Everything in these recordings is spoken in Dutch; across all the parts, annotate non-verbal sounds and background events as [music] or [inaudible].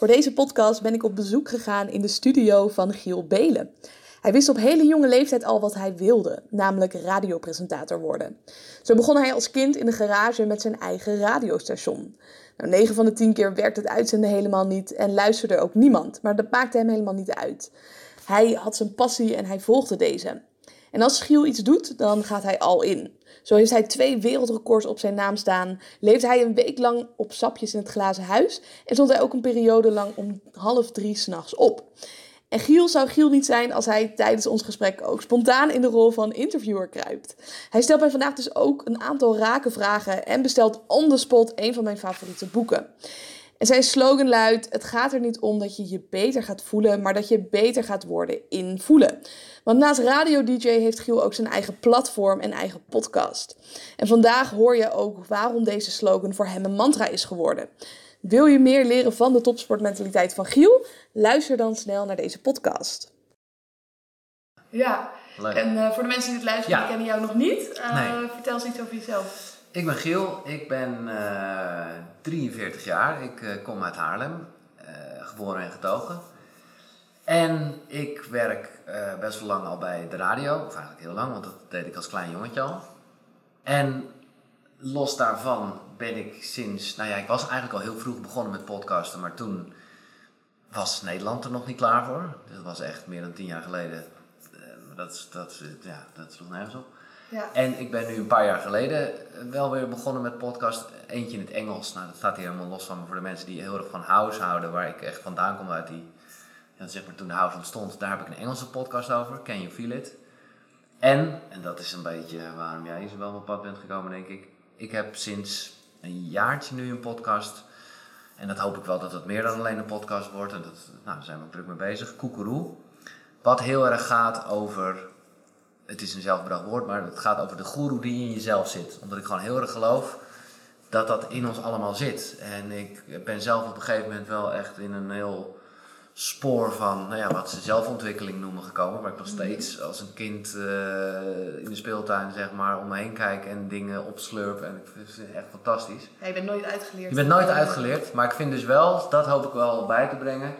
Voor deze podcast ben ik op bezoek gegaan in de studio van Giel Belen. Hij wist op hele jonge leeftijd al wat hij wilde, namelijk radiopresentator worden. Zo begon hij als kind in de garage met zijn eigen radiostation. Nou, 9 van de 10 keer werkte het uitzenden helemaal niet en luisterde ook niemand, maar dat maakte hem helemaal niet uit. Hij had zijn passie en hij volgde deze. En als Giel iets doet, dan gaat hij al in. Zo heeft hij twee wereldrecords op zijn naam staan, leefde hij een week lang op sapjes in het glazen huis en stond hij ook een periode lang om half drie s'nachts op. En Giel zou Giel niet zijn als hij tijdens ons gesprek ook spontaan in de rol van interviewer kruipt. Hij stelt mij vandaag dus ook een aantal rake vragen en bestelt on the spot een van mijn favoriete boeken. En zijn slogan luidt: Het gaat er niet om dat je je beter gaat voelen, maar dat je beter gaat worden in voelen. Want naast radio-DJ heeft Giel ook zijn eigen platform en eigen podcast. En vandaag hoor je ook waarom deze slogan voor hem een mantra is geworden. Wil je meer leren van de topsportmentaliteit van Giel? Luister dan snel naar deze podcast. Ja, en uh, voor de mensen die het luisteren, die kennen jou nog niet. Uh, nee. Vertel eens iets over jezelf. Ik ben Giel, ik ben uh, 43 jaar, ik kom uit Haarlem, geboren en getogen. En ik werk best wel lang al bij de radio, of eigenlijk heel lang, want dat deed ik als klein jongetje al. En los daarvan ben ik sinds, nou ja, ik was eigenlijk al heel vroeg begonnen met podcasten, maar toen was Nederland er nog niet klaar voor. Dat was echt meer dan tien jaar geleden. Eh, dat, dat, ja, dat sloeg nergens op. En ik ben nu een paar jaar geleden wel weer begonnen met podcast. Eentje in het Engels. Nou, dat staat hier helemaal los van voor de mensen die heel erg van house houden, waar ik echt vandaan kom uit die, ja, zeg maar toen de house ontstond. Daar heb ik een Engelse podcast over, Can You Feel It? En, en dat is een beetje waarom jij zo wel op pad bent gekomen, denk ik. Ik heb sinds een jaartje nu een podcast. En dat hoop ik wel dat het meer dan alleen een podcast wordt. En dat, nou, daar zijn we druk mee bezig. Koekeroe. Wat heel erg gaat over. Het is een zelfbedacht woord, maar het gaat over de goeroe die in jezelf zit. Omdat ik gewoon heel erg geloof dat dat in ons allemaal zit. En ik ben zelf op een gegeven moment wel echt in een heel spoor van nou ja, wat ze zelfontwikkeling noemen gekomen. Waar ik nog mhm. steeds als een kind uh, in de speeltuin zeg maar om me heen kijk en dingen opslurp. En ik vind het echt fantastisch. Ja, je bent nooit uitgeleerd. Je bent nooit uitgeleerd. Maar ik vind dus wel, dat hoop ik wel bij te brengen,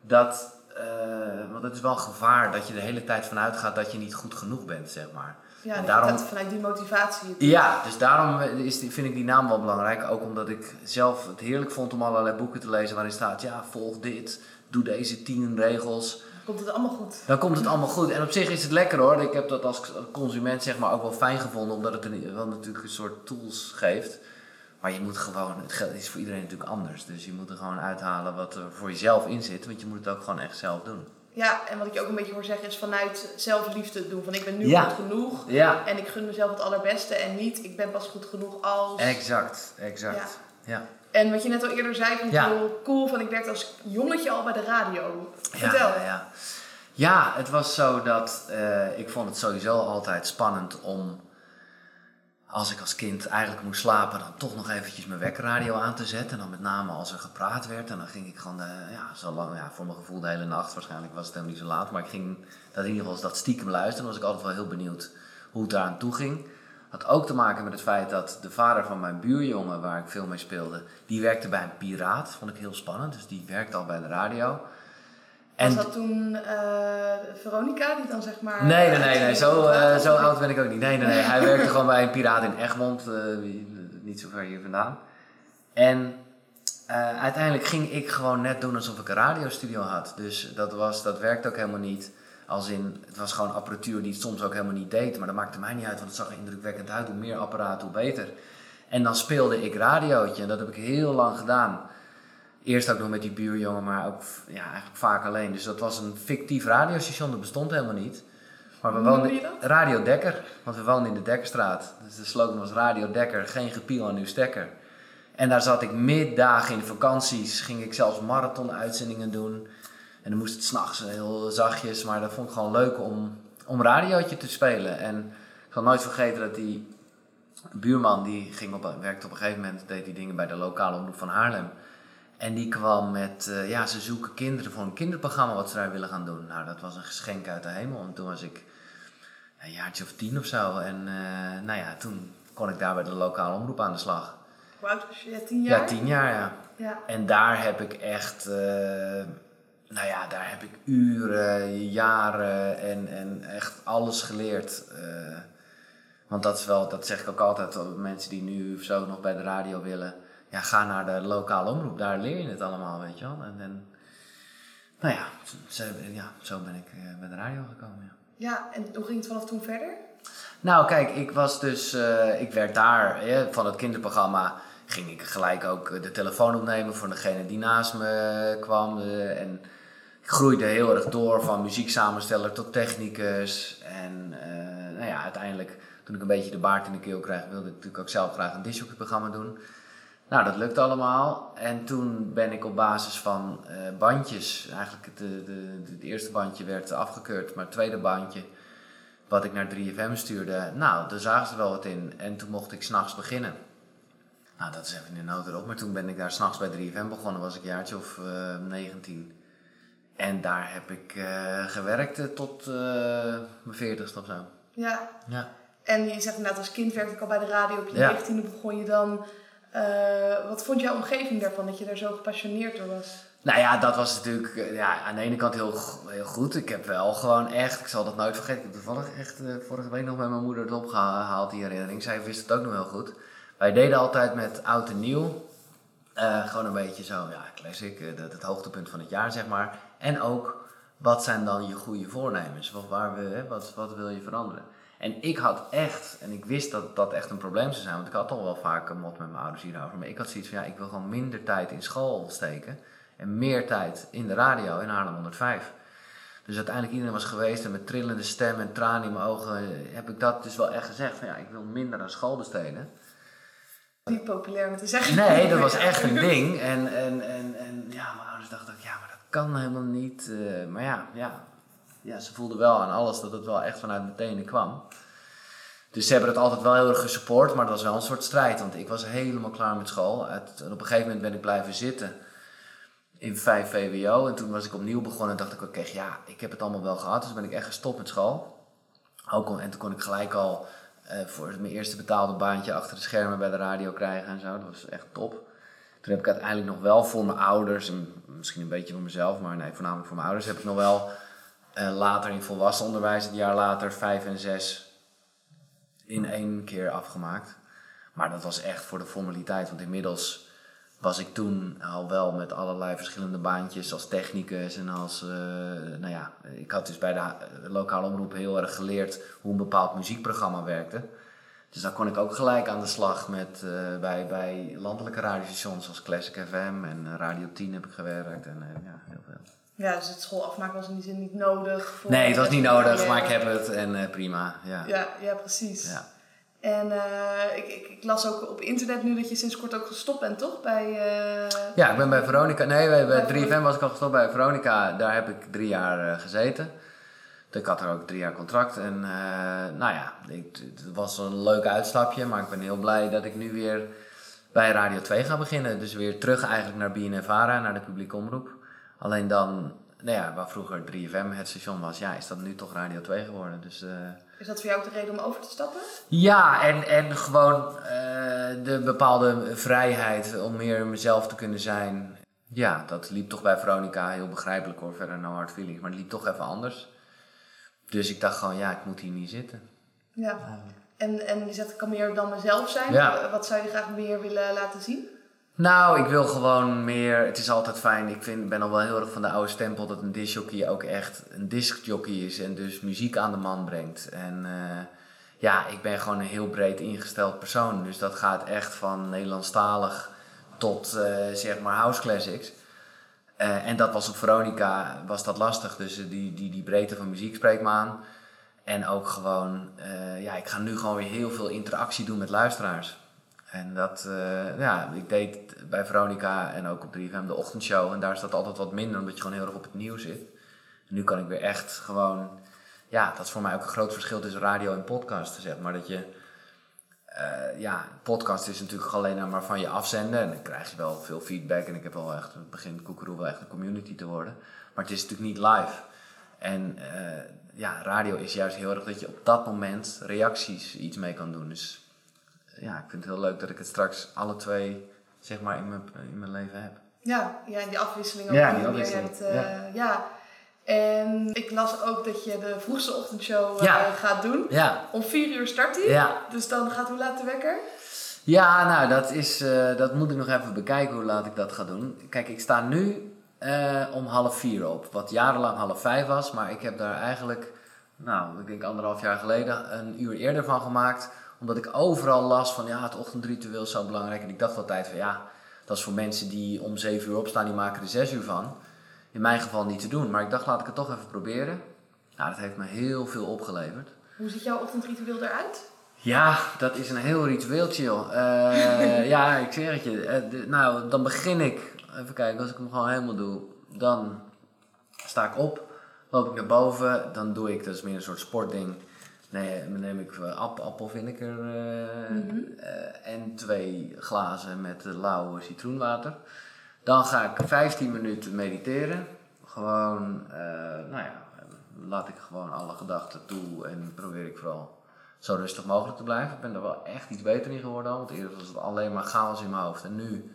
dat... Uh, want het is wel een gevaar dat je de hele tijd vanuit gaat dat je niet goed genoeg bent, zeg maar. Ja, en daarom, vanuit die motivatie. Ja, dus daarom is, vind ik die naam wel belangrijk. Ook omdat ik zelf het heerlijk vond om allerlei boeken te lezen waarin staat: ja, volg dit, doe deze tien regels. Komt het allemaal goed? Dan komt het allemaal goed. En op zich is het lekker hoor. Ik heb dat als consument zeg maar ook wel fijn gevonden, omdat het een, wel natuurlijk een soort tools geeft. Maar je moet gewoon, het geld is voor iedereen natuurlijk anders. Dus je moet er gewoon uithalen wat er voor jezelf in zit, want je moet het ook gewoon echt zelf doen. Ja, en wat ik je ook een beetje hoor zeggen is vanuit zelfliefde doen. Van ik ben nu goed genoeg ja. en ik gun mezelf het allerbeste en niet ik ben pas goed genoeg als... Exact, exact. ja. En wat je net al eerder zei, vond ik heel cool. Van ik werkte als jongetje al bij de radio. Vertel. Ja, ja. ja het was zo dat uh, ik vond het sowieso altijd spannend om als ik als kind eigenlijk moest slapen, dan toch nog eventjes mijn wekkerradio aan te zetten. En dan met name als er gepraat werd. En dan ging ik gewoon, de, ja, zo lang, ja, voor mijn gevoel de hele nacht. Waarschijnlijk was het helemaal niet zo laat. Maar ik ging dat in ieder geval dat stiekem luisteren. Dan was ik altijd wel heel benieuwd hoe het eraan toe ging. Had ook te maken met het feit dat de vader van mijn buurjongen, waar ik veel mee speelde, die werkte bij een piraat. Vond ik heel spannend. Dus die werkte al bij de radio. En was dat toen uh, Veronica, die dan zeg maar... Nee, nee, nee, nee. Zo, uh, zo oud ben ik ook niet. Nee, nee, nee. Hij werkte [laughs] gewoon bij een piraat in Egmond, uh, niet zo ver hier vandaan. En uiteindelijk ging ik gewoon net doen alsof ik een radiostudio had. Dus dat, was, dat werkte ook helemaal niet. Als in, het was gewoon apparatuur die het soms ook helemaal niet deed. Maar dat maakte mij niet uit, want het zag er indrukwekkend uit. Hoe meer apparaat, hoe beter. En dan speelde ik radiootje. En dat heb ik heel lang gedaan. Eerst ook nog met die buurjongen, maar ook ja, eigenlijk vaak alleen. Dus dat was een fictief radiostation, dat bestond helemaal niet. Maar we woonden Radio Dekker, want we woonden in de Dekkerstraat. Dus de slogan was Radio Dekker, geen gepiel aan uw stekker. En daar zat ik middagen in vakanties, ging ik zelfs marathon-uitzendingen doen. En dan moest het s'nachts heel zachtjes, maar dat vond ik gewoon leuk om, om radiootje te spelen. En ik zal nooit vergeten dat die buurman, die ging op, werkte op een gegeven moment, deed die dingen bij de lokale omroep van Haarlem. En die kwam met, uh, ja, ze zoeken kinderen voor een kinderprogramma wat ze daar willen gaan doen. Nou, dat was een geschenk uit de hemel. En toen was ik een jaartje of tien of zo. En uh, nou ja, toen kon ik daar bij de lokale omroep aan de slag. Hoe oud was je? Ja, tien jaar? Ja, tien jaar, ja. Ja. En daar heb ik echt, eh, nou ja, daar heb ik uren, jaren en, en echt alles geleerd. eh. want dat is wel, dat zeg ik ook altijd aan mensen die nu of zo nog bij de radio willen. Ja, ga naar de lokale omroep, daar leer je het allemaal, weet je wel. En, en nou ja, zo, ja, zo ben ik eh, bij de radio gekomen, ja. Ja, en hoe ging het vanaf toen verder? Nou, kijk, ik was dus, eh, ik werd daar hè, van het kinderprogramma. Ging ik gelijk ook eh, de telefoon opnemen voor degene die naast me kwam. eh, en ik groeide heel erg door van muzieksamensteller tot technicus. En eh, nou ja, uiteindelijk, toen ik een beetje de baard in de keel kreeg, wilde ik natuurlijk ook zelf graag een disjockeyprogramma doen. Nou, dat lukte allemaal. En toen ben ik op basis van eh, bandjes, eigenlijk het, de, het eerste bandje werd afgekeurd, maar het tweede bandje, wat ik naar 3FM stuurde, nou, daar zagen ze wel wat in. En toen mocht ik s'nachts beginnen. Nou, dat is even in de nood. Maar toen ben ik daar s'nachts bij 3FM begonnen, was ik een jaartje of eh 19. En daar heb ik eh, gewerkt tot mijn 40 of zo. Ja, Ja. en je zegt inderdaad, als kind werkte ik al bij de radio. Op je Ja. 19e begon je dan. Eh, wat vond jouw omgeving daarvan, dat je daar zo gepassioneerd door was? Nou ja, dat was natuurlijk eh, ja, aan de ene kant heel, heel goed. Ik heb wel gewoon echt, ik zal dat nooit vergeten. Ik heb toevallig echt eh, vorige week nog met mijn moeder het opgehaald, die herinnering. Zij wist het ook nog heel goed. Wij deden altijd met oud en nieuw. gewoon een beetje zo, ja, classic, het, het hoogtepunt van het jaar, zeg maar. En ook, wat zijn dan je goede voornemens? Wat, waar we, wat, wat wil je veranderen? En ik had echt, en ik wist dat dat echt een probleem zou zijn, want ik had al wel vaak een mot met mijn ouders hierover. Maar ik had zoiets van, ja, ik wil gewoon minder tijd in school steken. En meer tijd in de radio in Haarlem 105. Dus uiteindelijk iedereen was geweest en met trillende stem en tranen in mijn ogen eh, heb ik dat dus wel echt gezegd van ja, ik wil minder aan school besteden. Niet populair om te zeggen. Nee, dat was [laughs] echt een ding. En, en, en, en ja, mijn ouders dachten ook, ja, maar dat kan helemaal niet. eh, maar ja, ja, ja, ze voelden wel aan alles dat het wel echt vanuit mijn tenen kwam. Dus ze hebben het altijd wel heel erg gesupport, maar dat was wel een soort strijd. Want ik was helemaal klaar met school. Op een gegeven moment ben ik blijven zitten in 5 VWO. En toen was ik opnieuw begonnen en dacht ik, oké, ja, ik heb het allemaal wel gehad. Dus ben ik echt gestopt met school. Ook en toen kon ik gelijk al eh, voor mijn eerste betaalde baantje achter de schermen bij de radio krijgen en zo. Dat was echt top. Toen heb ik uiteindelijk nog wel voor mijn ouders, en misschien een beetje voor mezelf, maar nee, voornamelijk voor mijn ouders, heb ik nog wel eh, later in volwassen onderwijs, een jaar later, vijf en zes in één keer afgemaakt. Maar dat was echt voor de formaliteit, want inmiddels was ik toen al wel met allerlei verschillende baantjes als technicus en als, eh, nou ja, ik had dus bij de ha- lokale omroep heel erg geleerd hoe een bepaald muziekprogramma werkte. Dus dan kon ik ook gelijk aan de slag met, eh, bij, bij landelijke radiostations als Classic FM en eh, Radio 10 heb ik gewerkt en eh, ja, heel veel. Ja, dus het school afmaken was in die zin niet nodig. Voor Nee, het was niet nodig, maar ik heb het en eh, prima, ja. Ja, ja precies. Ja. En eh, ik, ik, ik las ook op internet nu dat je sinds kort ook gestopt bent, toch? Bij, eh, Ja, ik ben bij Veronica. Nee, bij, bij Bij 3FM was ik al gestopt. Bij Veronica, daar heb ik drie jaar gezeten. Ik had er ook drie jaar contract. En nou ja, ik, het was een leuk uitstapje. Maar ik ben heel blij dat ik nu weer bij Radio 2 ga beginnen. Dus weer terug eigenlijk naar BNNVARA, naar de publieke omroep. Alleen dan, nou ja, waar vroeger 3FM het station was, ja, is dat nu toch Radio 2 geworden. Dus... eh, is dat voor jou ook de reden om over te stappen? ja, en, en gewoon eh, de bepaalde vrijheid om meer mezelf te kunnen zijn. Ja, dat liep toch bij Veronica heel begrijpelijk hoor, verder no hard feelings, maar het liep toch even anders. Dus ik dacht gewoon, ja, ik moet hier niet zitten. Ja. En, en je zegt, ik kan meer dan mezelf zijn. Ja. Wat zou je graag meer willen laten zien? Nou, ik wil gewoon meer. Het is altijd fijn. Ik vind, ben al wel heel erg van de oude stempel dat een discjockey ook echt een discjockey is en dus muziek aan de man brengt. En eh, ja, ik ben gewoon een heel breed ingesteld persoon. Dus dat gaat echt van Nederlandstalig tot eh, zeg maar house classics. Eh, en dat was op Veronica was dat lastig. Dus die, die, die breedte van muziek spreekt me aan. En ook gewoon, ja, ik ga nu gewoon weer heel veel interactie doen met luisteraars. En dat, eh, ja, ik deed bij Veronica en ook op 3FM de ochtendshow. En daar is dat altijd wat minder, omdat je gewoon heel erg op het nieuws zit. Nu kan ik weer echt gewoon, ja, dat is voor mij ook een groot verschil tussen radio en podcast, zeg maar. Dat je, eh, ja, podcast is natuurlijk alleen maar van je afzenden. En dan krijg je wel veel feedback. En ik heb wel echt, het begint Koekeroe wel echt een community te worden. Maar het is natuurlijk niet live. En eh, ja, radio is juist heel erg dat je op dat moment reacties iets mee kan doen. Dus ja, ik vind het heel leuk dat ik het straks alle twee zeg maar in mijn, in mijn leven heb. Ja, ja, en die afwisseling ook Ja, die afwisseling, hebt. eh, ja. En ik las ook dat je de vroegste ochtendshow eh, Ja. gaat doen. Ja, Om vier uur start die. ja. Dus dan gaat hoe laat de wekker? Ja, nou, dat, is, eh, dat moet ik nog even bekijken hoe laat ik dat ga doen. Kijk, ik sta nu om half vier op, wat jarenlang half vijf was. Maar ik heb daar eigenlijk, nou, ik denk anderhalf jaar geleden, een uur eerder van gemaakt. Omdat ik overal las van, ja, het ochtendritueel is zo belangrijk. En ik dacht altijd van, ja, dat is voor mensen die om zeven uur opstaan, die maken er zes uur van. In mijn geval niet te doen. Maar ik dacht, laat ik het toch even proberen. Nou, dat heeft me heel veel opgeleverd. Hoe ziet jouw ochtendritueel eruit? Ja, dat is een heel ritueeltje, joh. Eh, [laughs] ja, ik zeg het je. Eh, de- nou, dan begin ik. Even kijken, als ik hem gewoon helemaal doe. Dan sta ik op, loop ik naar boven. Dan doe ik, dat is meer een soort sportding. Nee, dan neem ik eh, app, appel vind ik er. eh, Mhm. eh, en twee glazen met eh, lauw citroenwater. Dan ga ik 15 minuten mediteren. Gewoon, nou ja, laat ik gewoon alle gedachten toe en probeer ik vooral zo rustig mogelijk te blijven. Ik ben er wel echt iets beter in geworden want eerder was het alleen maar chaos in mijn hoofd. En nu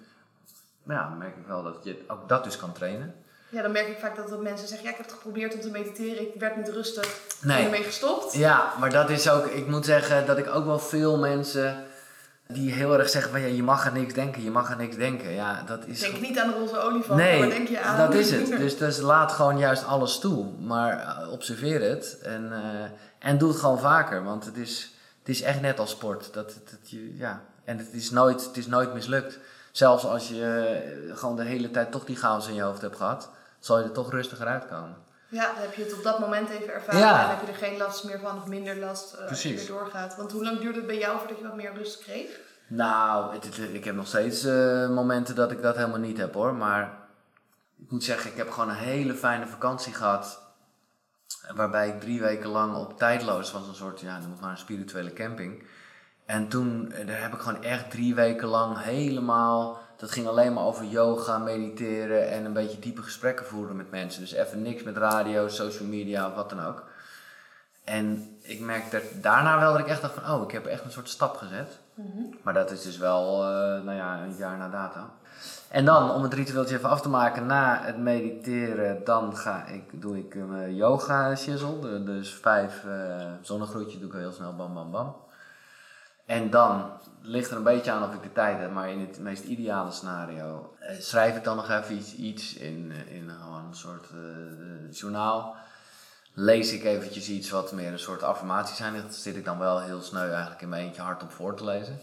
ja, merk ik wel dat je ook dat dus kan trainen. Ja, dan merk ik vaak dat, dat mensen zeggen, ja, ik heb het geprobeerd om te mediteren, ik werd niet rustig, ik ben Nee. ermee gestopt. Ja, maar dat is ook, ik moet zeggen dat ik ook wel veel mensen die heel erg zeggen van ja, je mag aan niks denken, je mag aan niks denken. Ja, dat is Denk niet aan de roze olifant, Nee, maar denk je aan... dat is het. [laughs] Dus, dus laat gewoon juist alles toe. Maar eh, observeer het en, eh, en doe het gewoon vaker. Want het is, het is echt net als sport. Dat, het- je, ja. En het is, nooit, het is nooit mislukt. Zelfs als je eh, gewoon de hele tijd toch die chaos in je hoofd hebt gehad, zal je er toch rustiger uitkomen. Ja, dan heb je het op dat moment even ervaren Ja. en heb je er geen last meer van of minder last eh, als je weer doorgaat. Want hoe lang duurde het bij jou voordat je wat meer rust kreeg? Nou, het, het- ik heb nog steeds eh, momenten dat ik dat helemaal niet heb hoor. Maar ik moet zeggen, ik heb gewoon een hele fijne vakantie gehad. Waarbij ik drie weken lang op tijdloos was. Een soort, ja, noem maar een spirituele camping. En toen, eh, daar heb ik gewoon echt drie weken lang helemaal... Dat ging alleen maar over yoga, mediteren en een beetje diepe gesprekken voeren met mensen. Dus even niks met radio, social media of wat dan ook. En ik merkte daarna wel dat ik echt dacht van, oh, ik heb echt een soort stap gezet. Maar dat is dus wel, eh, nou ja, een jaar na dato. En dan, om het ritueeltje even af te maken, na het mediteren, dan ga ik, doe ik een yoga shizzle. Dus vijf uh, zonnegroetje doe ik heel snel, bam, bam, bam. En dan ligt er een beetje aan of ik de tijd heb, maar in het meest ideale scenario eh, schrijf ik dan nog even iets, iets in, eh, in gewoon een soort eh, journaal. Lees ik eventjes iets wat meer een soort affirmaties zijn. Dat zit ik dan wel heel sneu eigenlijk in mijn eentje hardop voor te lezen.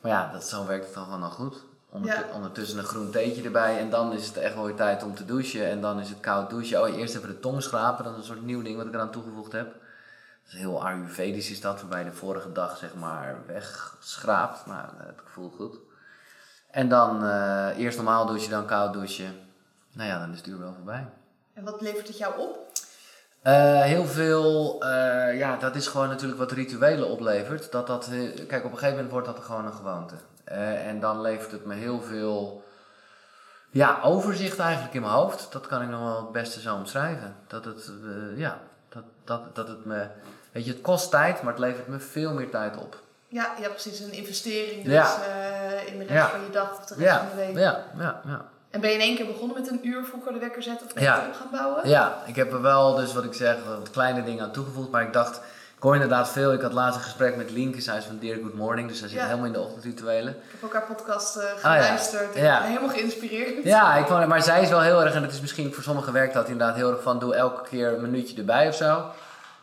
Maar ja, dat, zo werkt het dan gewoon al goed. Ja. Ondertussen een groen theetje erbij en dan is het echt wel weer tijd om te douchen. En dan is het koud douchen. Oh, eerst even de tong schrapen. Dat is een soort nieuw ding wat ik eraan toegevoegd heb. Heel Ayurvedisch is dat, waarbij je de vorige dag zeg maar wegschraapt. Nou, dat voelt goed. En dan eh, eerst normaal douchen, dan koud douchen. Nou ja, dan is het uur wel voorbij. En wat levert het jou op? Eh, heel veel, eh, ja, dat is gewoon natuurlijk wat rituelen oplevert. Dat dat, kijk, op een gegeven moment wordt dat gewoon een gewoonte. En dan levert het me heel veel, ja, overzicht eigenlijk in mijn hoofd. Dat kan ik nog wel het beste zo omschrijven. Dat het, ja, dat, dat, dat het me, weet je, het kost tijd, maar het levert me veel meer tijd op. Ja, ja precies. Een investering dus Ja. eh, in de rest Ja. van je dag of de rest Ja, van je week. ja, ja, ja. En ben je in één keer begonnen met een uur vroeger de wekker zetten of Ja. gaan bouwen? Ja, ik heb er wel, dus wat ik zeg, wat kleine dingen aan toegevoegd. Maar ik dacht, ik hoor inderdaad veel. Ik had laatst een gesprek met Linke, zij is van Dear Good Morning. Dus zij zit helemaal in de ochtendrituelen. Ik heb ook haar podcast eh, Ah, geluisterd en ik ben helemaal geïnspireerd. Ja, ik vond, maar zij is wel heel erg, en het is misschien voor sommigen werkt dat inderdaad heel erg van, doe elke keer een minuutje erbij of zo.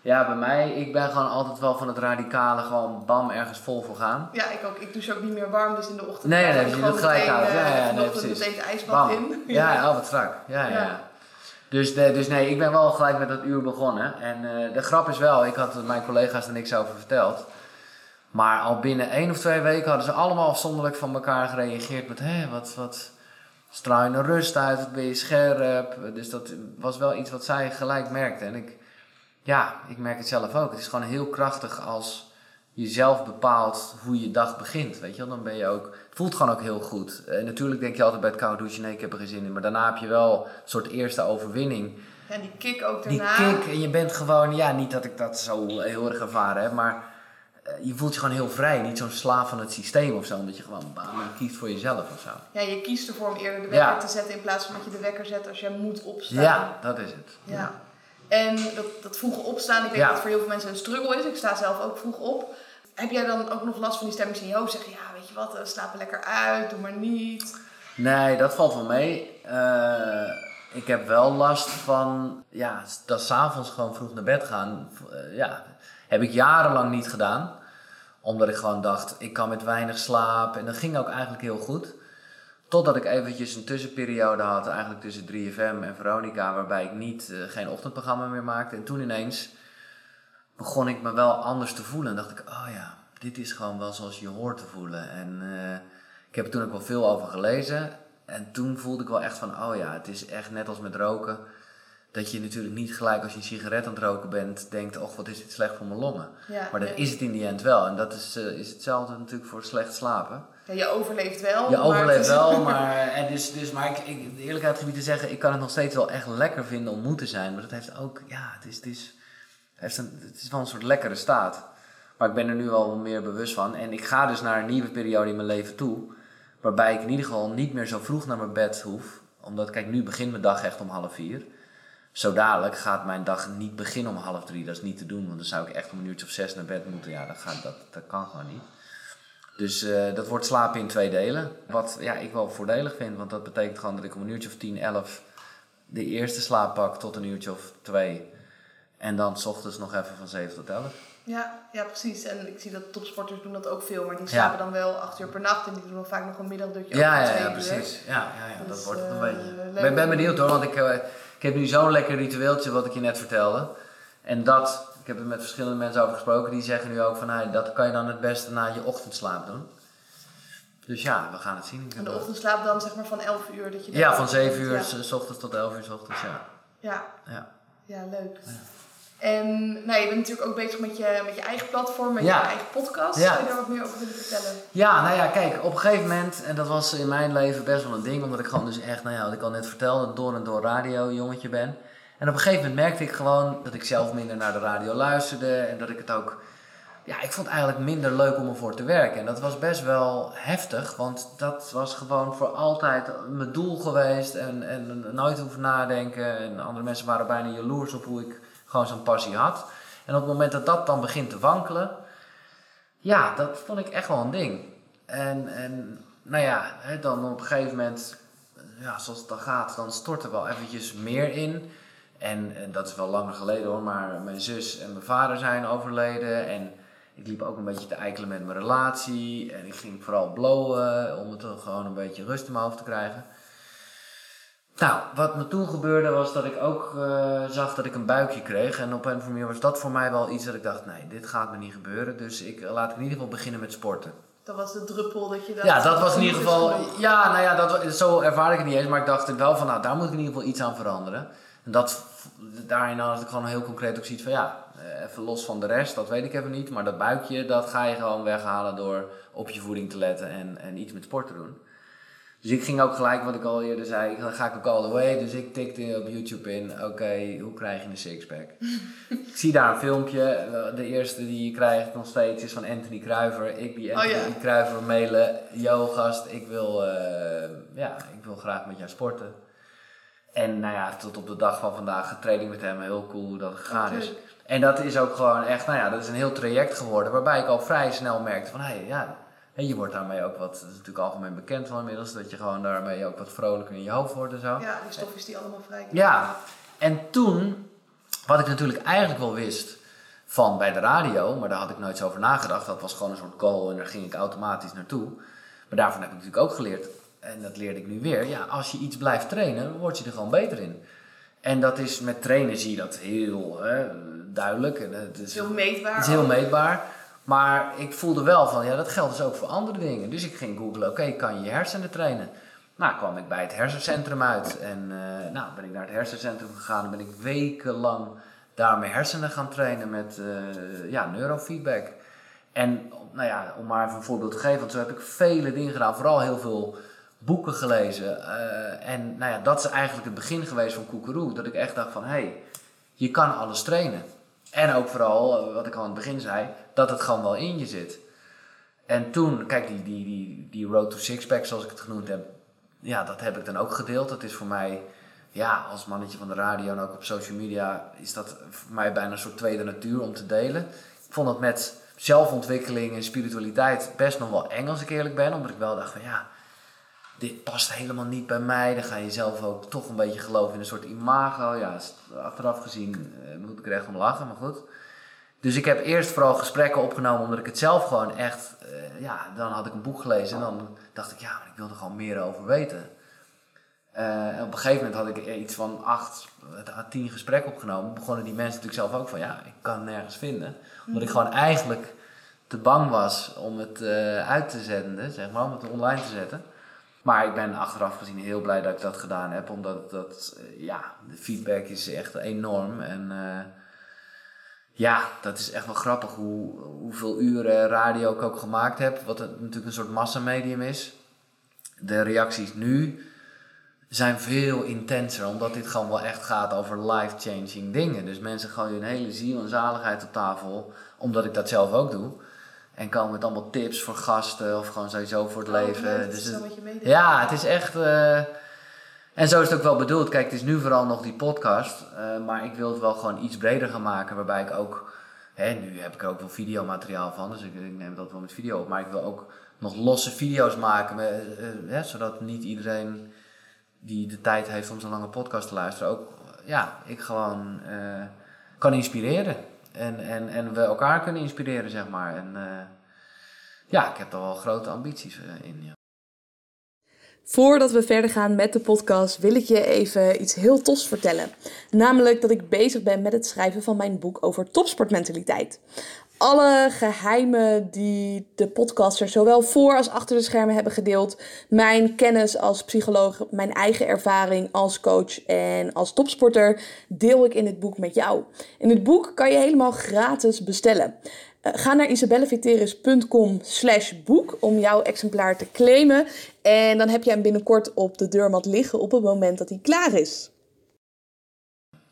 Ja, bij mij, ik ben gewoon altijd wel van het radicale, gewoon bam, ergens vol voor gaan. Ja, ik ook. Ik douche ook niet meer warm, dus in de ochtend. Nee, nee, dus je doet gelijk koud. eh, Ja, ja, nee, precies. meteen het ijsbad Bam. in. Ja, oh, wat strak. Ja, ja. Ja. ja. Dus, de, dus nee, ik ben wel gelijk met dat uur begonnen. En eh, de grap is wel, ik had mijn collega's er niks over verteld. Maar al binnen één of twee weken hadden ze allemaal afzonderlijk van elkaar gereageerd met... Hé, wat, wat straal je een rust uit, wat ben je scherp. Dus dat was wel iets wat zij gelijk merkte. En ik, ja, ik merk het zelf ook. Het is gewoon heel krachtig als je zelf bepaalt hoe je dag begint. Weet je wel, dan ben je ook... Het voelt gewoon ook heel goed. En natuurlijk denk je altijd bij het koud douchen, nee, ik heb er geen zin in. Maar daarna heb je wel een soort eerste overwinning. En die kick ook Die daarna. kick, en je bent gewoon, ja, niet dat ik dat zo heel erg ervaren heb, maar eh, je voelt je gewoon heel vrij. Niet zo'n slaaf van het systeem of zo. Omdat je gewoon bam, kiest voor jezelf of zo. Ja, je kiest ervoor om eerder de wekker Ja. te zetten in plaats van dat je de wekker zet als jij moet opstaan. Ja, dat is het. Ja. En dat, dat vroege opstaan, ik weet Ja. dat voor heel veel mensen een struggle is. Ik sta zelf ook vroeg op. Heb jij dan ook nog last van die stemmingen in je hoofd? Zeg je, ja, weet je wat, eh, slaap er lekker uit, doe maar niet. Nee, dat valt wel mee. Eh, ik heb wel last van, ja, dat s'avonds gewoon vroeg naar bed gaan. Eh, ja, heb ik jarenlang niet gedaan. Omdat ik gewoon dacht, ik kan met weinig slaap. En dat ging ook eigenlijk heel goed. Totdat ik eventjes een tussenperiode had, eigenlijk tussen 3FM en Veronica, waarbij ik niet, eh, geen ochtendprogramma meer maakte. En toen ineens begon ik me wel anders te voelen. En dacht ik, oh ja, dit is gewoon wel zoals je hoort te voelen. En eh, ik heb er toen ook wel veel over gelezen. En toen voelde ik wel echt van, oh ja, het is echt net als met roken. Dat je natuurlijk niet gelijk als je een sigaret aan het roken bent, denkt, oh wat is dit slecht voor mijn longen. Ja, Maar dat is het in die end wel. En dat is, eh, is hetzelfde natuurlijk voor slecht slapen. Je overleeft wel. Je maar overleeft het is- wel, [laughs] maar, en dus, dus, maar ik, ik, de eerlijkheid gebied te zeggen, ik kan het nog steeds wel echt lekker vinden om moe te zijn. Maar dat heeft ook, ja, het is, het is, het heeft een, het is wel een soort lekkere staat. Maar ik ben er nu al meer bewust van. En ik ga dus naar een nieuwe periode in mijn leven toe. Waarbij ik in ieder geval niet meer zo vroeg naar mijn bed hoef. Omdat, kijk, nu begint mijn dag echt om half vier. Zo dadelijk gaat mijn dag niet beginnen om half drie. Dat is niet te doen, want dan zou ik echt om een uurtje of zes naar bed moeten. Ja, dat, gaat, dat, dat kan gewoon niet. Dus eh, dat wordt slapen in twee delen. Wat ja, ik wel voordelig vind, want dat betekent gewoon dat ik om een uurtje of tien, elf de eerste slaap pak tot een uurtje of twee. En dan s ochtends nog even van zeven tot elf. Ja, ja, precies. En ik zie dat topsporters doen dat ook veel. Maar die Ja. slapen dan wel acht uur per nacht. En die doen dan vaak nog een middagdutje Ja, ja, ja, precies. Ja, ja, ja dat Dus, wordt het een eh, beetje. Ik ben, ben benieuwd hoor, want ik, eh, ik heb nu zo'n lekker ritueeltje wat ik je net vertelde. En dat, heb er met verschillende mensen over gesproken, die zeggen nu ook van, hey, dat kan je dan het beste na je ochtendslaap doen. Dus ja, we gaan het zien. En de ochtendslaap dan zeg maar van 11 uur dat je Ja, van ook 7 bent. uur Ja. s ochtends tot 11 uur s ochtends, ja. Ja, ja. ja, leuk. En nou, je bent natuurlijk ook bezig met je, met je eigen platform, met je eigen podcast. Zou je daar wat meer over willen vertellen? Ja, nou ja, kijk, op een gegeven moment, en dat was in mijn leven best wel een ding, omdat ik gewoon dus echt, nou ja, wat ik al net vertelde, door en door radio jongetje ben. En op een gegeven moment merkte ik gewoon dat ik zelf minder naar de radio luisterde en dat ik het ook, ja, ik vond het eigenlijk minder leuk om ervoor te werken. En dat was best wel heftig, want dat was gewoon voor altijd mijn doel geweest en, en nooit hoeven nadenken. En andere mensen waren bijna jaloers op hoe ik gewoon zo'n passie had. En op het moment dat dat dan begint te wankelen, ja, dat vond ik echt wel een ding. En, en nou ja, dan op een gegeven moment, ja, zoals het dan gaat, dan stort er wel eventjes meer in. En, en dat is wel langer geleden hoor, maar mijn zus en mijn vader zijn overleden. En ik liep ook een beetje te eikelen met mijn relatie. En ik ging vooral blowen om het gewoon een beetje rust in mijn hoofd te krijgen. Nou, wat me toen gebeurde was dat ik ook eh, zag dat ik een buikje kreeg. En op een of andere manier was dat voor mij wel iets dat ik dacht, nee, dit gaat me niet gebeuren. Dus ik eh, laat ik in ieder geval beginnen met sporten. Dat was de druppel dat je dacht... Ja, dat was in genoeg ieder geval. Ja, nou ja, dat, zo ervaar ik het niet eens. Maar ik dacht wel van, nou, daar moet ik in ieder geval iets aan veranderen. En dat, daarin had ik gewoon heel concreet ook zoiets van, ja, eh, even los van de rest, dat weet ik even niet. Maar dat buikje, dat ga je gewoon weghalen door op je voeding te letten en, en iets met sport te doen. Dus ik ging ook gelijk, wat ik al eerder zei, dan ga ik ook all the way. Dus ik tikte op YouTube in, oké, hoe krijg je een sixpack? [laughs] ik zie daar een filmpje. eh, De eerste die je krijgt nog steeds is van Anthony Kruiver. Ik die Oh, Anthony ja. Kruiver mailen. Yo gast, ik wil, eh, ja, ik wil graag met jou sporten. En nou ja, tot op de dag van vandaag getraining met hem. Heel cool hoe dat gegaan is. En dat is ook gewoon echt, nou ja, dat is een heel traject geworden. Waarbij ik al vrij snel merkte van, hé, hey, ja, hè, je wordt daarmee ook wat, dat is natuurlijk algemeen bekend van inmiddels, dat je gewoon daarmee ook wat vrolijker in je hoofd wordt en zo. Ja, die stofjes die allemaal vrij Ja, en toen, wat ik natuurlijk eigenlijk wel wist van bij de radio, maar daar had ik nooit zo over nagedacht. Dat was gewoon een soort goal en daar ging ik automatisch naartoe. Maar daarvan heb ik natuurlijk ook geleerd, en dat leerde ik nu weer. Ja, als je iets blijft trainen, word je er gewoon beter in. En dat is met trainen zie je dat heel hè, duidelijk. En het is heel meetbaar. het is heel meetbaar. Maar ik voelde wel van, ja, dat geldt dus ook voor andere dingen. Dus ik ging googlen, oké, kan je je hersenen trainen? Nou, kwam ik bij het hersencentrum uit. En eh, nou, ben ik naar het hersencentrum gegaan. En ben ik wekenlang daar mijn hersenen gaan trainen met eh, ja, neurofeedback. En nou ja, om maar even een voorbeeld te geven, want zo heb ik vele dingen gedaan. Vooral heel veel boeken gelezen. Eh, en nou ja, dat is eigenlijk het begin geweest van Koekeroe. Dat ik echt dacht van, hé, hey, je kan alles trainen. En ook vooral, eh, wat ik al aan het begin zei, dat het gewoon wel in je zit. En toen, kijk, die, die, die, die road to sixpack, zoals ik het genoemd heb, ja, dat heb ik dan ook gedeeld. Dat is voor mij, ja, als mannetje van de radio en ook op social media, is dat voor mij bijna een soort tweede natuur om te delen. Ik vond het met zelfontwikkeling en spiritualiteit best nog wel eng, als ik eerlijk ben. Omdat ik wel dacht van, ja, dit past helemaal niet bij mij. Dan ga je zelf ook toch een beetje geloven in een soort imago. Ja, achteraf gezien eh, moet ik er echt om lachen, maar goed. Dus ik heb eerst vooral gesprekken opgenomen omdat ik het zelf gewoon echt, eh, ja, dan had ik een boek gelezen en dan dacht ik, ja, maar ik wil er gewoon meer over weten. Uh, en op een gegeven moment had ik iets van acht tien gesprekken opgenomen. Begonnen die mensen natuurlijk zelf ook van, ja, ik kan het nergens vinden. Omdat ik gewoon eigenlijk te bang was om het uh, uit te zenden, zeg maar, om het online te zetten. Maar ik ben achteraf gezien heel blij dat ik dat gedaan heb, omdat dat, ja, de feedback is echt enorm. En ja, dat is echt wel grappig hoe, hoeveel uren radio ik ook gemaakt heb. Wat het natuurlijk een soort massamedium is. De reacties nu zijn veel intenser, omdat dit gewoon wel echt gaat over life-changing dingen. Dus mensen gooien hun hele ziel en zaligheid op tafel, omdat ik dat zelf ook doe. En komen met allemaal tips voor gasten of gewoon sowieso voor het Oh, leven. leuk, dus het- ja, het is echt. eh, en zo is het ook wel bedoeld. Kijk, het is nu vooral nog die podcast. eh, maar ik wil het wel gewoon iets breder gaan maken. Waarbij ik ook. Hè, nu heb ik er ook wel videomateriaal van. Dus ik, ik neem dat wel met video op. Maar ik wil ook nog losse video's maken. Met, eh, hè, zodat niet iedereen die de tijd heeft om zo'n lange podcast te luisteren. Ook. Ja, ik gewoon kan inspireren. En, en, en we elkaar kunnen inspireren, zeg maar. En eh, ja, ik heb er wel grote ambities eh, in. Ja. Voordat we verder gaan met de podcast wil ik je even iets heel tofs vertellen. Namelijk dat ik bezig ben met het schrijven van mijn boek over topsportmentaliteit. Alle geheimen die de podcasters zowel voor als achter de schermen hebben gedeeld. Mijn kennis als psycholoog, mijn eigen ervaring als coach en als topsporter deel ik in het boek met jou. In het boek kan je helemaal gratis bestellen. Eh, ga naar isabelleviteris.com slash boek om jouw exemplaar te claimen. En dan heb je hem binnenkort op de deurmat liggen op het moment dat hij klaar is.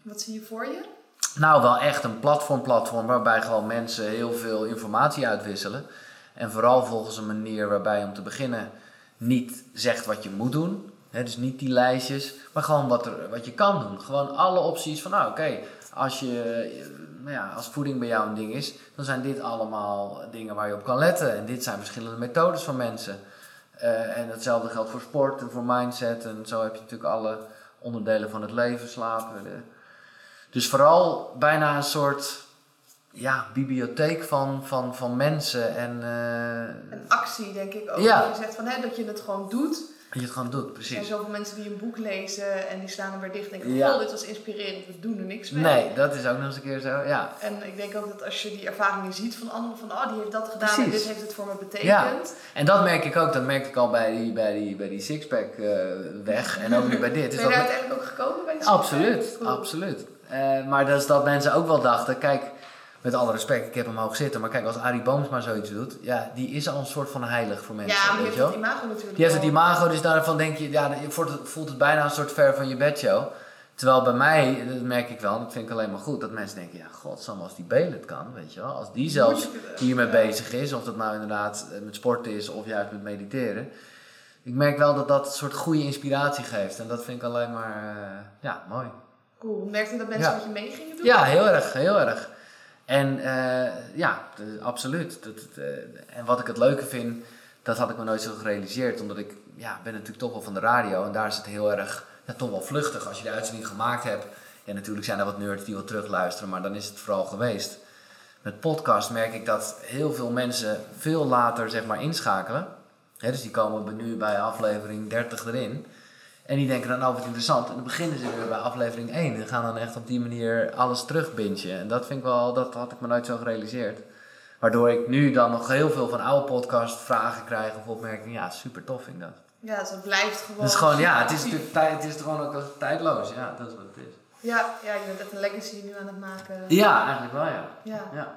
Wat zie je voor je? Nou, wel echt een platform-platform waarbij gewoon mensen heel veel informatie uitwisselen. En vooral volgens een manier waarbij om te beginnen niet zegt wat je moet doen. Hè, dus niet die lijstjes, maar gewoon wat, er, wat je kan doen. Gewoon alle opties van, nou oké, als, je, nou ja, als voeding bij jou een ding is, dan zijn dit allemaal dingen waar je op kan letten. En dit zijn verschillende methodes van mensen. Eh, en hetzelfde geldt voor sport en voor mindset. En zo heb je natuurlijk alle onderdelen van het leven, slapen. Dus vooral bijna een soort ja, bibliotheek van, van, van mensen. En eh, Een actie, denk ik ook. Ja. Dat je zegt van, hè, dat je het gewoon doet. dat je het gewoon doet, Er zijn precies. zoveel mensen die een boek lezen en die slaan er weer dicht en denken, Ja. oh, dit was inspirerend, we doen er niks mee. Nee, dat is ook nog eens een keer zo. Ja, En ik denk ook dat als je die ervaringen ziet van anderen, van oh, die heeft dat gedaan en Precies. dit heeft het voor me betekend. Ja. en dat merk ik ook. Dat merkte ik al bij die, bij die, bij die sixpack eh, weg. En ook nu bij dit. Ben je daar uiteindelijk ook gekomen bij de Absoluut, absoluut. Eh, maar dat is dat mensen ook wel dachten, kijk, met alle respect, ik heb hem hoog zitten, maar kijk, als Arie Boomsma zoiets doet, ja, die is al een soort van heilig voor mensen, Ja, maar die heeft wel. imago natuurlijk Die heeft het imago, dus daarvan denk je, ja, voelt het, het bijna een soort ver van je bedshow. Terwijl bij mij, dat merk ik wel, en dat vind ik alleen maar goed, dat mensen denken, ja, godsam, als die Belen het kan, weet je wel. Als die zelfs hiermee ja. bezig is, of dat nou inderdaad eh, met sport is of juist met mediteren. Ik merk wel dat dat een soort goede inspiratie geeft. En dat vind ik alleen maar, eh, ja, mooi. Cool. Merkte je dat mensen met je mee gingen doen? Ja, heel erg, heel erg. En eh, ja, absoluut. Dat, eh, en wat ik het leuke vind, dat had ik me nooit zo gerealiseerd. Omdat ik ja, ben natuurlijk toch wel van de radio. En daar is het heel erg, ja, toch wel vluchtig. Als je de uitzending gemaakt hebt. Ja, natuurlijk zijn er wat nerds die wel terugluisteren. Maar dan is het vooral geweest. Met podcast merk ik dat heel veel mensen veel later zeg maar inschakelen. Dus die komen nu bij aflevering 30 erin. En die denken dan, nou wat interessant. En dan beginnen ze weer bij aflevering 1. En gaan dan echt op die manier alles terugbingen. En dat vind ik wel, dat had ik me nooit zo gerealiseerd. Waardoor ik nu dan nog heel veel van oude podcast vragen krijg of opmerkingen. Ja, super tof vind ik dat. Ja, dus het blijft gewoon... Het is gewoon, ja, het is, het is gewoon ook tijdloos. Ja, dat is wat het is. Ja, ja, je bent echt een legacy nu aan het maken. Ja, eigenlijk wel ja. Ja. ja.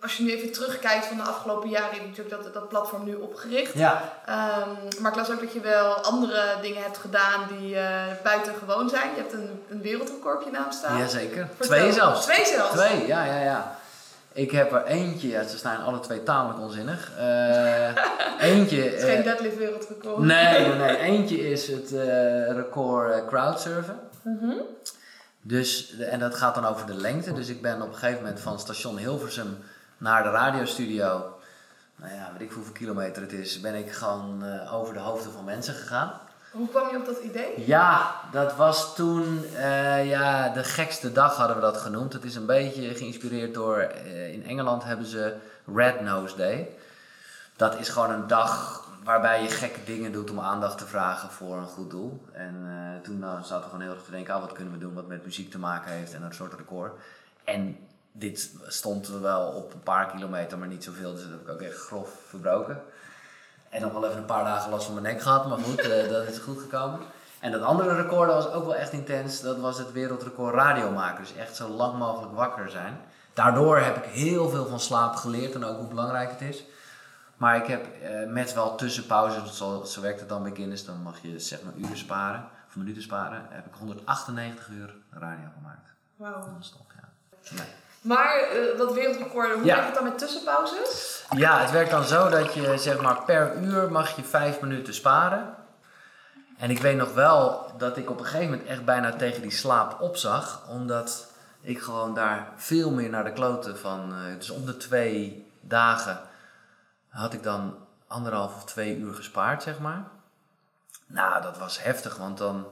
Als je nu even terugkijkt van de afgelopen jaren, heb je natuurlijk dat, dat platform nu opgericht. Ja, Ehm, maar ik las ook dat je wel andere dingen hebt gedaan die uh, buitengewoon zijn. Je hebt een, een wereldrecord op je naam staan. jazeker. Vertel. Twee zelfs. Twee zelfs? Twee, ja, ja, ja. Ik heb er eentje, ja, ze staan alle twee tamelijk onzinnig. Eh, [laughs] eentje. Het is geen eh, deadlift wereldrecord. nee, nee, nee. [laughs] Eentje is het record crowdsurfen. Mhm. Dus, en dat gaat dan over de lengte. Dus ik ben op een gegeven moment van station Hilversum naar de radiostudio. Nou ja, weet ik hoeveel kilometer het is, ben ik gewoon eh, over de hoofden van mensen gegaan. Hoe kwam je op dat idee? Ja, dat was toen, eh, ja, de gekste dag hadden we dat genoemd. Het is een beetje geïnspireerd door, eh, in Engeland hebben ze Red Nose Day. Dat is gewoon een dag waarbij je gekke dingen doet om aandacht te vragen voor een goed doel. En toen uh, zaten we gewoon heel erg te denken, ah, wat kunnen we doen wat met muziek te maken heeft en een soort record. En dit stond wel op een paar kilometer, maar niet zoveel, dus dat heb ik ook echt grof verbroken. En nog wel even een paar dagen last van mijn nek gehad, maar goed, eh, dat is goed gekomen. En dat andere record dat was ook wel echt intens. Dat was het wereldrecord radio maken. Dus echt zo lang mogelijk wakker zijn. Daardoor heb ik heel veel van slaap geleerd en ook hoe belangrijk het is. Maar ik heb eh, met wel tussenpauzes, zo, zo werkt het dan bij Guinness, dan mag je zeg maar uren sparen, of minuten sparen. Heb ik 198 uur radio gemaakt. Wauw. Non-stop, ja. Nee. Maar eh, dat wereldrecord, hoe Ja. werkt het dan met tussenpauzes? Ja, het werkt dan zo dat je zeg maar per uur mag je vijf minuten sparen. En ik weet nog wel dat ik op een gegeven moment echt bijna tegen die slaap opzag. Omdat ik gewoon daar veel meer naar de kloten van... eh, dus om de twee dagen had ik dan anderhalf of twee uur gespaard, zeg maar. Nou, dat was heftig, want dan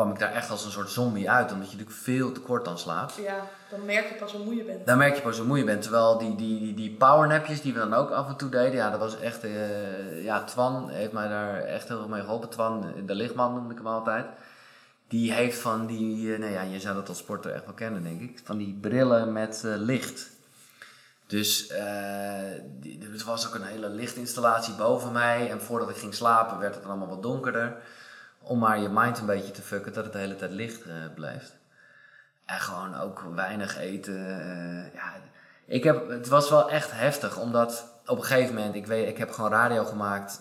kwam ik daar echt als een soort zombie uit. Omdat je natuurlijk veel te kort dan slaapt. Ja, dan merk je pas hoe moe je bent. Dan merk je pas hoe moe je bent. Terwijl die, die, die, die powernapjes die we dan ook af en toe deden, ja, dat was echt. eh, ja, Twan heeft mij daar echt heel erg mee geholpen. Twan, de lichtman noemde ik hem altijd. Die heeft van die, eh, nou ja, je zou dat als sporter echt wel kennen, denk ik. Van die brillen met eh, licht. Dus eh, die, er was ook een hele lichtinstallatie boven mij. En voordat ik ging slapen werd het dan allemaal wat donkerder. Om maar je mind een beetje te fucken dat het de hele tijd licht eh, blijft. En gewoon ook weinig eten. eh, ja, ik heb, het was wel echt heftig, omdat op een gegeven moment, ik, weet, ik heb gewoon radio gemaakt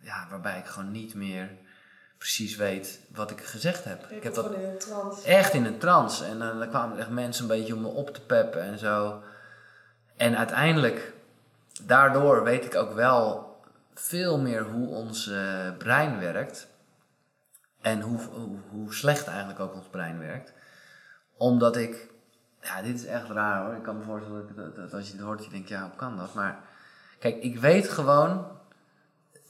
ja, waarbij ik gewoon niet meer precies weet wat ik gezegd heb. Ik heb dat gewoon in een trance. echt in een trance. En eh, dan kwamen echt mensen een beetje om me op te peppen en zo. En uiteindelijk, daardoor weet ik ook wel veel meer hoe ons brein werkt. En hoe, hoe, hoe slecht eigenlijk ook ons brein werkt. Omdat ik, ja, dit is echt raar hoor. Ik kan me voorstellen dat, dat, dat als je het hoort, je denkt, ja, hoe kan dat? Maar kijk, ik weet gewoon,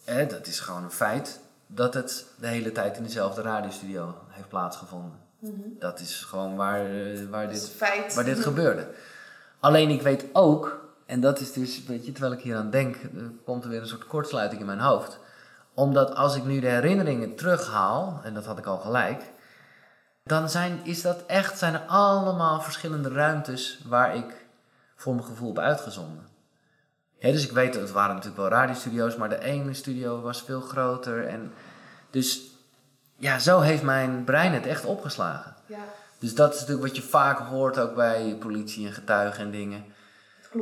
hè, dat is gewoon een feit, dat het de hele tijd in dezelfde radiostudio heeft plaatsgevonden. Dat is gewoon waar, eh, waar dit feit. waar dit gebeurde. Alleen ik weet ook, en dat is dus, weet je, terwijl ik hier aan denk, er komt er weer een soort kortsluiting in mijn hoofd. Omdat als ik nu de herinneringen terughaal, en dat had ik al gelijk, dan zijn, is dat echt, zijn er allemaal verschillende ruimtes waar ik voor mijn gevoel heb uitgezonden. Ja, dus ik weet, het waren natuurlijk wel radiostudio's, maar de ene studio was veel groter. En dus ja, zo heeft mijn brein het echt opgeslagen. Ja, Dus dat is natuurlijk wat je vaak hoort ook bij politie en getuigen en dingen.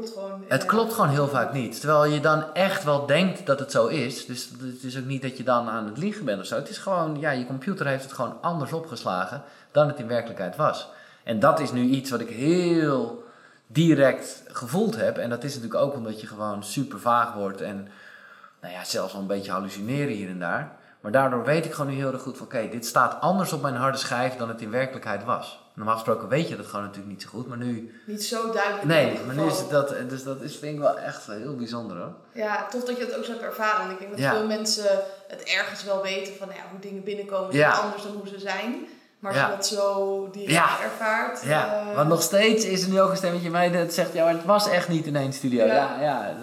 Het klopt gewoon. Het Ja. klopt gewoon heel vaak niet. Terwijl je dan echt wel denkt dat het zo is. Dus het is ook niet dat je dan aan het liegen bent of zo. Het is gewoon, ja, je computer heeft het gewoon anders opgeslagen dan het in werkelijkheid was. En dat is nu iets wat ik heel direct gevoeld heb. En dat is natuurlijk ook omdat je gewoon super vaag wordt en nou ja, zelfs wel een beetje hallucineren hier en daar. Maar daardoor weet ik gewoon nu heel erg goed van oké, dit staat anders op mijn harde schijf dan het in werkelijkheid was. Normaal gesproken weet je dat gewoon natuurlijk niet zo goed, maar nu Niet zo duidelijk. Nee, maar nu is het dat, dus dat is, vind ik wel echt heel bijzonder hoor. Ja, tof dat je het ook zo hebt ervaren. En ik denk dat Ja. veel mensen het ergens wel weten van ja, hoe dingen binnenkomen is Ja. anders dan hoe ze zijn. Maar als je dat zo direct ervaart. Ja, eh, want nog steeds is er nu ook een stemmetje mij dat zegt, ja, maar het was echt niet in één studio. Ja. Ja,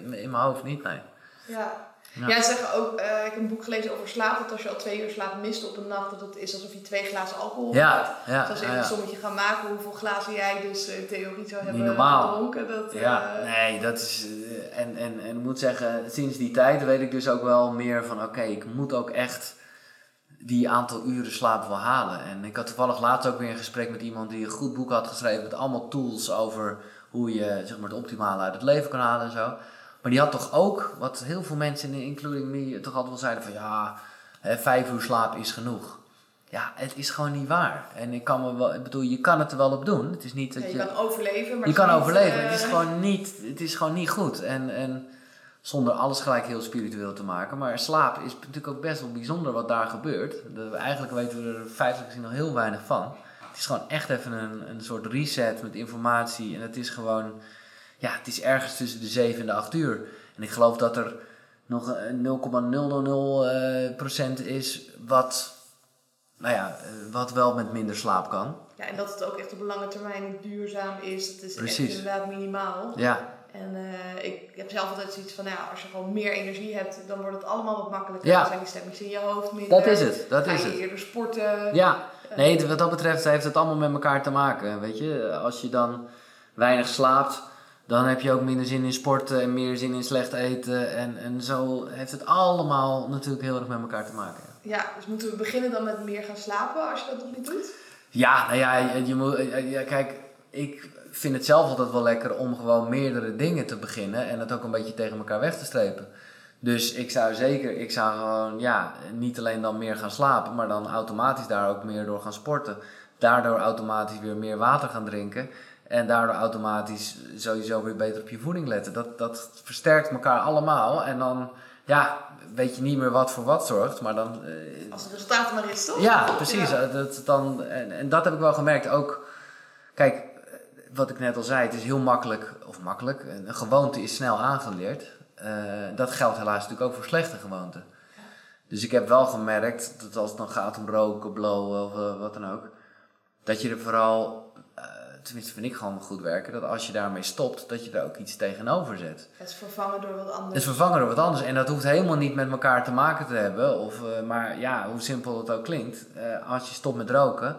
in mijn hoofd niet, nee. Ja. Ja. Ja. ze zeggen ook, eh, ik heb een boek gelezen over slaap, dat als je al twee uur slaap mist op een nacht, dat het is alsof je twee glazen alcohol hebt. Ja, ja, Dus als je een sommetje gaan maken hoeveel glazen jij dus eh, in theorie zou hebben normaal. gedronken. Dat, Ja, eh, nee, dat is. eh, En, en, en ik moet zeggen, sinds die tijd weet ik dus ook wel meer van: oké, ik moet ook echt die aantal uren slaap wel halen. En ik had toevallig laatst ook weer een gesprek met iemand die een goed boek had geschreven met allemaal tools over hoe je zeg maar, het optimale uit het leven kan halen en zo. Maar die had toch ook, wat heel veel mensen, including me, toch altijd wel zeiden van ja, hè, vijf uur slaap is genoeg. Ja, het is gewoon niet waar. En ik kan me wel, ik bedoel, je kan het er wel op doen. Het is niet dat Ja, je, je kan overleven, maar je het kan overleven. eh, Het is gewoon niet, het is gewoon niet goed. En, en zonder alles gelijk heel spiritueel te maken. Maar slaap is natuurlijk ook best wel bijzonder wat daar gebeurt. De- eigenlijk weten we er feitelijk gezien nog heel weinig van. Het is gewoon echt even een, een soort reset met informatie. En het is gewoon, ja, het is ergens tussen de 7 en de 8 uur. En ik geloof dat er nog een 0,000% eh, procent is wat, nou ja, eh, wat wel met minder slaap kan. Ja, en dat het ook echt op lange termijn duurzaam is. Het is Precies. echt inderdaad minimaal. Ja, En eh, ik heb zelf altijd zoiets van, nou ja, als je gewoon meer energie hebt, dan wordt het allemaal wat makkelijker. Ja. Dan zijn die stemmings in je hoofd minder. dat is het. Dat Ga is je het. eerder sporten. Ja, nee, wat dat betreft heeft het allemaal met elkaar te maken. Weet je, als je dan weinig slaapt, dan heb je ook minder zin in sporten en meer zin in slecht eten. En, en zo heeft het allemaal natuurlijk heel erg met elkaar te maken. Ja, dus moeten we beginnen dan met meer gaan slapen als je dat nog niet doet? Ja, nou ja, je, je moet, ja, kijk, ik vind het zelf altijd wel lekker om gewoon meerdere dingen te beginnen en het ook een beetje tegen elkaar weg te strepen. Dus ik zou zeker, ik zou gewoon, ja, niet alleen dan meer gaan slapen, maar dan automatisch daar ook meer door gaan sporten. Daardoor automatisch weer meer water gaan drinken. En daardoor automatisch sowieso weer beter op je voeding letten. Dat, dat versterkt elkaar allemaal. En dan, ja, weet je niet meer wat voor wat zorgt. Maar dan, eh, Als het resultaat maar is, toch? ja, precies. Ja. Dat, dan, en, en dat heb ik wel gemerkt. Ook, kijk, wat ik net al zei, het is heel makkelijk, of makkelijk, een gewoonte is snel aangeleerd. Eh, dat geldt helaas natuurlijk ook voor slechte gewoonten. Dus ik heb wel gemerkt dat als het dan gaat om roken, blowen of eh, wat dan ook, dat je er vooral, tenminste vind ik gewoon goed werken, dat als je daarmee stopt, dat je er ook iets tegenover zet. Het is vervangen door wat Het anders. is vervangen door wat anders. En dat hoeft helemaal niet met elkaar te maken te hebben. Of, eh, maar ja, hoe simpel het ook klinkt. eh, als je stopt met roken.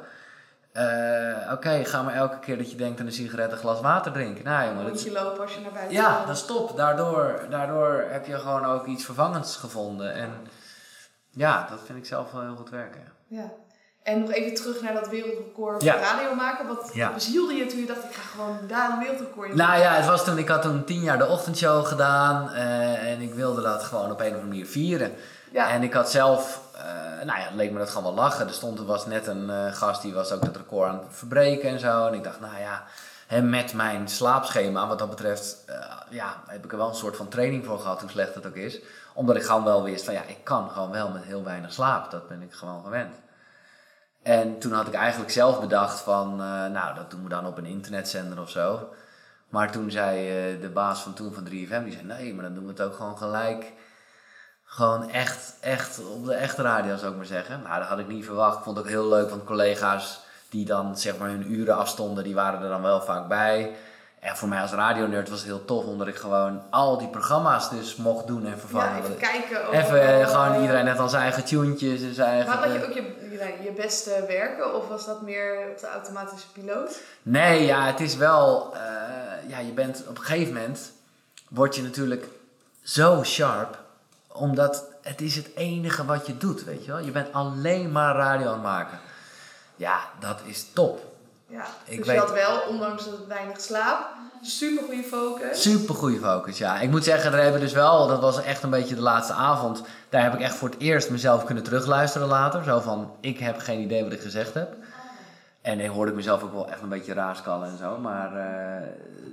eh, Oké, ga maar elke keer dat je denkt aan een sigaret een glas water drinken. Nou jongen, rondje lopen als je naar buiten ja, dan stop. Daardoor, daardoor heb je gewoon ook iets vervangends gevonden. En ja, dat vind ik zelf wel heel goed werken. ja. En nog even terug naar dat wereldrecord Ja. van radio maken. Wat Ja. bezielde je toen je dacht, ik ga gewoon daar een wereldrecord in Nou ja, het was toen, ik had toen tien jaar de ochtendshow gedaan. eh, en ik wilde dat gewoon op een of andere manier vieren. Ja. En ik had zelf, eh, nou ja, leek me dat gewoon wel lachen. Er stond, er was net een eh, gast die was ook het record aan het verbreken en zo. En ik dacht, nou ja, hè, met mijn slaapschema, wat dat betreft, ja, heb ik er wel een soort van training voor gehad, hoe slecht het ook is. Omdat ik gewoon wel wist van, ja, ik kan gewoon wel met heel weinig slaap. Dat ben ik gewoon gewend. En toen had ik eigenlijk zelf bedacht van, eh, nou, dat doen we dan op een internetzender of zo. Maar toen zei eh, de baas van toen van 3FM, die zei, nee, maar dan doen we het ook gewoon gelijk gewoon echt, echt op de echte radio, zou ik maar zeggen. Nou, dat had ik niet verwacht. Ik vond het ook heel leuk, want collega's die dan zeg maar hun uren afstonden, die waren er dan wel vaak bij. En voor mij als radionerd was het heel tof, omdat ik gewoon al die programma's dus mocht doen en vervangen. Ja, even kijken. of Even eh, gewoon iedereen net al zijn eigen tuentjes en zijn eigen... Maar had je ook je, je, je beste werken of was dat meer op de automatische piloot? Nee, ja, het is wel. eh, ja, je bent op een gegeven moment. word je natuurlijk zo sharp. Omdat het is het enige wat je doet, weet je wel. Je bent alleen maar radio aan het maken. Ja, dat is top. Ja, Ik dus weet- je had wel, ondanks dat het weinig slaap, super goede focus. Super goede focus, ja. Ik moet zeggen, daar hebben we dus wel, dat was echt een beetje de laatste avond. Daar heb ik echt voor het eerst mezelf kunnen terugluisteren later. Zo van, ik heb geen idee wat ik gezegd heb. En dan hoorde ik mezelf ook wel echt een beetje raaskallen en zo. Maar eh,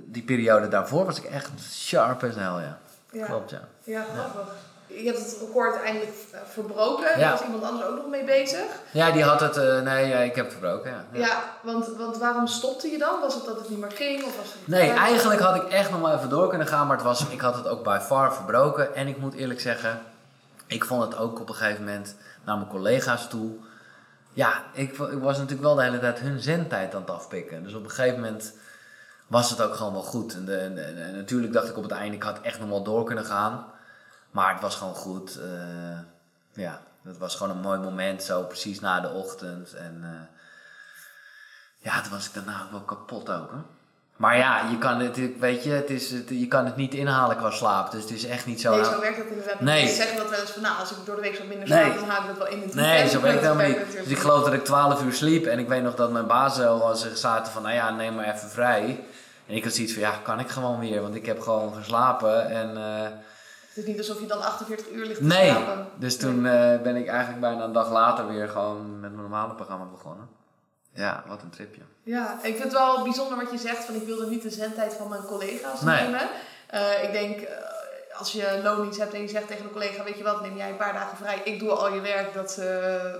die periode daarvoor was ik echt sharp as hell, ja. Ja, Klopt, ja. ja grappig. Je hebt het record uiteindelijk eh, verbroken. Ja. Daar was iemand anders ook nog mee bezig. Ja, die had het, eh, nee, ja, ik heb het verbroken, ja. Ja, want, want waarom stopte je dan? Was het dat het niet meer ging? Of was het Nee, eigenlijk had ik echt nog wel even door kunnen gaan, maar het was, ik had het ook by far verbroken. En ik moet eerlijk zeggen, ik vond het ook op een gegeven moment naar mijn collega's toe. Ja, ik, ik was natuurlijk wel de hele tijd hun zendtijd aan het afpikken. Dus op een gegeven moment was het ook gewoon wel goed. En, de, en, en- en natuurlijk dacht ik op het einde, ik had echt nog wel door kunnen gaan. Maar het was gewoon goed. eh, ja, het was gewoon een mooi moment, zo precies na de ochtend. En eh, ja, toen was ik daarna ook wel kapot ook, hè. Maar ja, je kan het, weet je, het is, het, je kan het niet inhalen qua slaap. Dus het is echt niet zo... Nee, zo werkt dat inderdaad niet. Nee. Mensen zeggen dat wel eens van, nou, als ik door de week wat minder Nee. slaap, dan haal ik dat wel in het Nee, weekend. zo werkt het Dat helemaal niet. Dus ik geloof dat ik 12 uur sliep en ik weet nog dat mijn baas al zich zaten van, nou ja, neem maar even vrij. En ik had zoiets van, ja, kan ik gewoon weer, want ik heb gewoon geslapen en... eh, Het is niet alsof je dan 48 uur ligt te nee, slapen. dus toen eh, ben ik eigenlijk bijna een dag later weer gewoon met mijn normale programma begonnen. Ja, wat een tripje. Ja, ik vind het wel bijzonder wat je zegt, van ik wilde niet de zendtijd van mijn collega's Nee. nemen. Eh, ik denk, eh, als je loondienst hebt en je zegt tegen een collega, weet je wat, neem jij een paar dagen vrij, ik doe al je werk, dat ze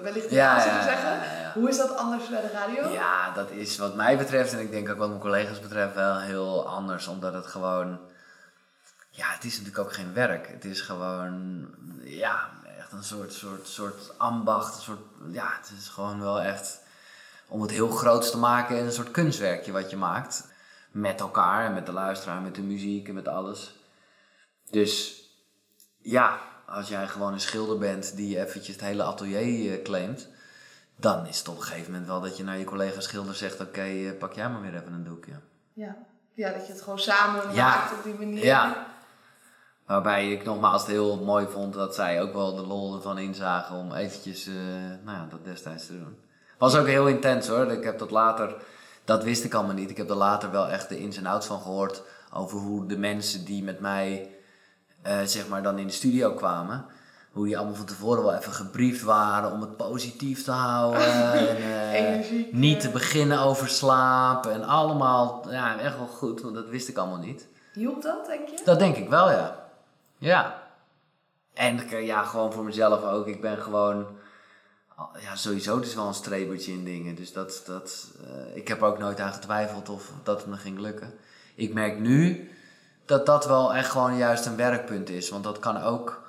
wellicht ja, Ja, zullen ja, zeggen. ja. Hoe is dat anders bij de radio? Ja, dat is wat mij betreft en ik denk ook wat mijn collega's betreft wel heel anders. Omdat het gewoon... Ja, het is natuurlijk ook geen werk. Het is gewoon... Ja, echt een soort, soort, soort ambacht. Een soort, ja, het is gewoon wel echt... Om het heel groots te maken, een soort kunstwerkje wat je maakt. Met elkaar en met de luisteraar, met de muziek en met alles. Dus ja, als jij gewoon een schilder bent die eventjes het hele atelier eh, claimt, dan is het op een gegeven moment wel dat je naar je collega schilder zegt: Oké, eh, pak jij maar weer even een doekje. Ja. Ja, dat je het gewoon samen Ja. maakt op die manier. Ja. Waarbij ik nogmaals het heel mooi vond dat zij ook wel de lol ervan inzagen om eventjes eh, nou ja, dat destijds te doen. Was ook heel intens hoor. Ik heb dat later, dat wist ik allemaal niet. Ik heb er later wel echt de ins en outs van gehoord over hoe de mensen die met mij eh, zeg maar dan in de studio kwamen. Hoe die allemaal van tevoren wel even gebriefd waren om het positief te houden. [laughs] en, eh, Energiek, niet te beginnen over slapen. En allemaal, ja, echt wel goed, want dat wist ik allemaal niet. Hielp dat, denk je? Dat denk ik wel, ja. Ja. En eh, ja, gewoon voor mezelf ook. Ik ben gewoon... Ja, sowieso, het is wel een strebertje in dingen. Dus dat... dat eh, ik heb er ook nooit aan getwijfeld of dat het me ging lukken. Ik merk nu dat dat wel echt gewoon juist een werkpunt is. Want dat kan ook...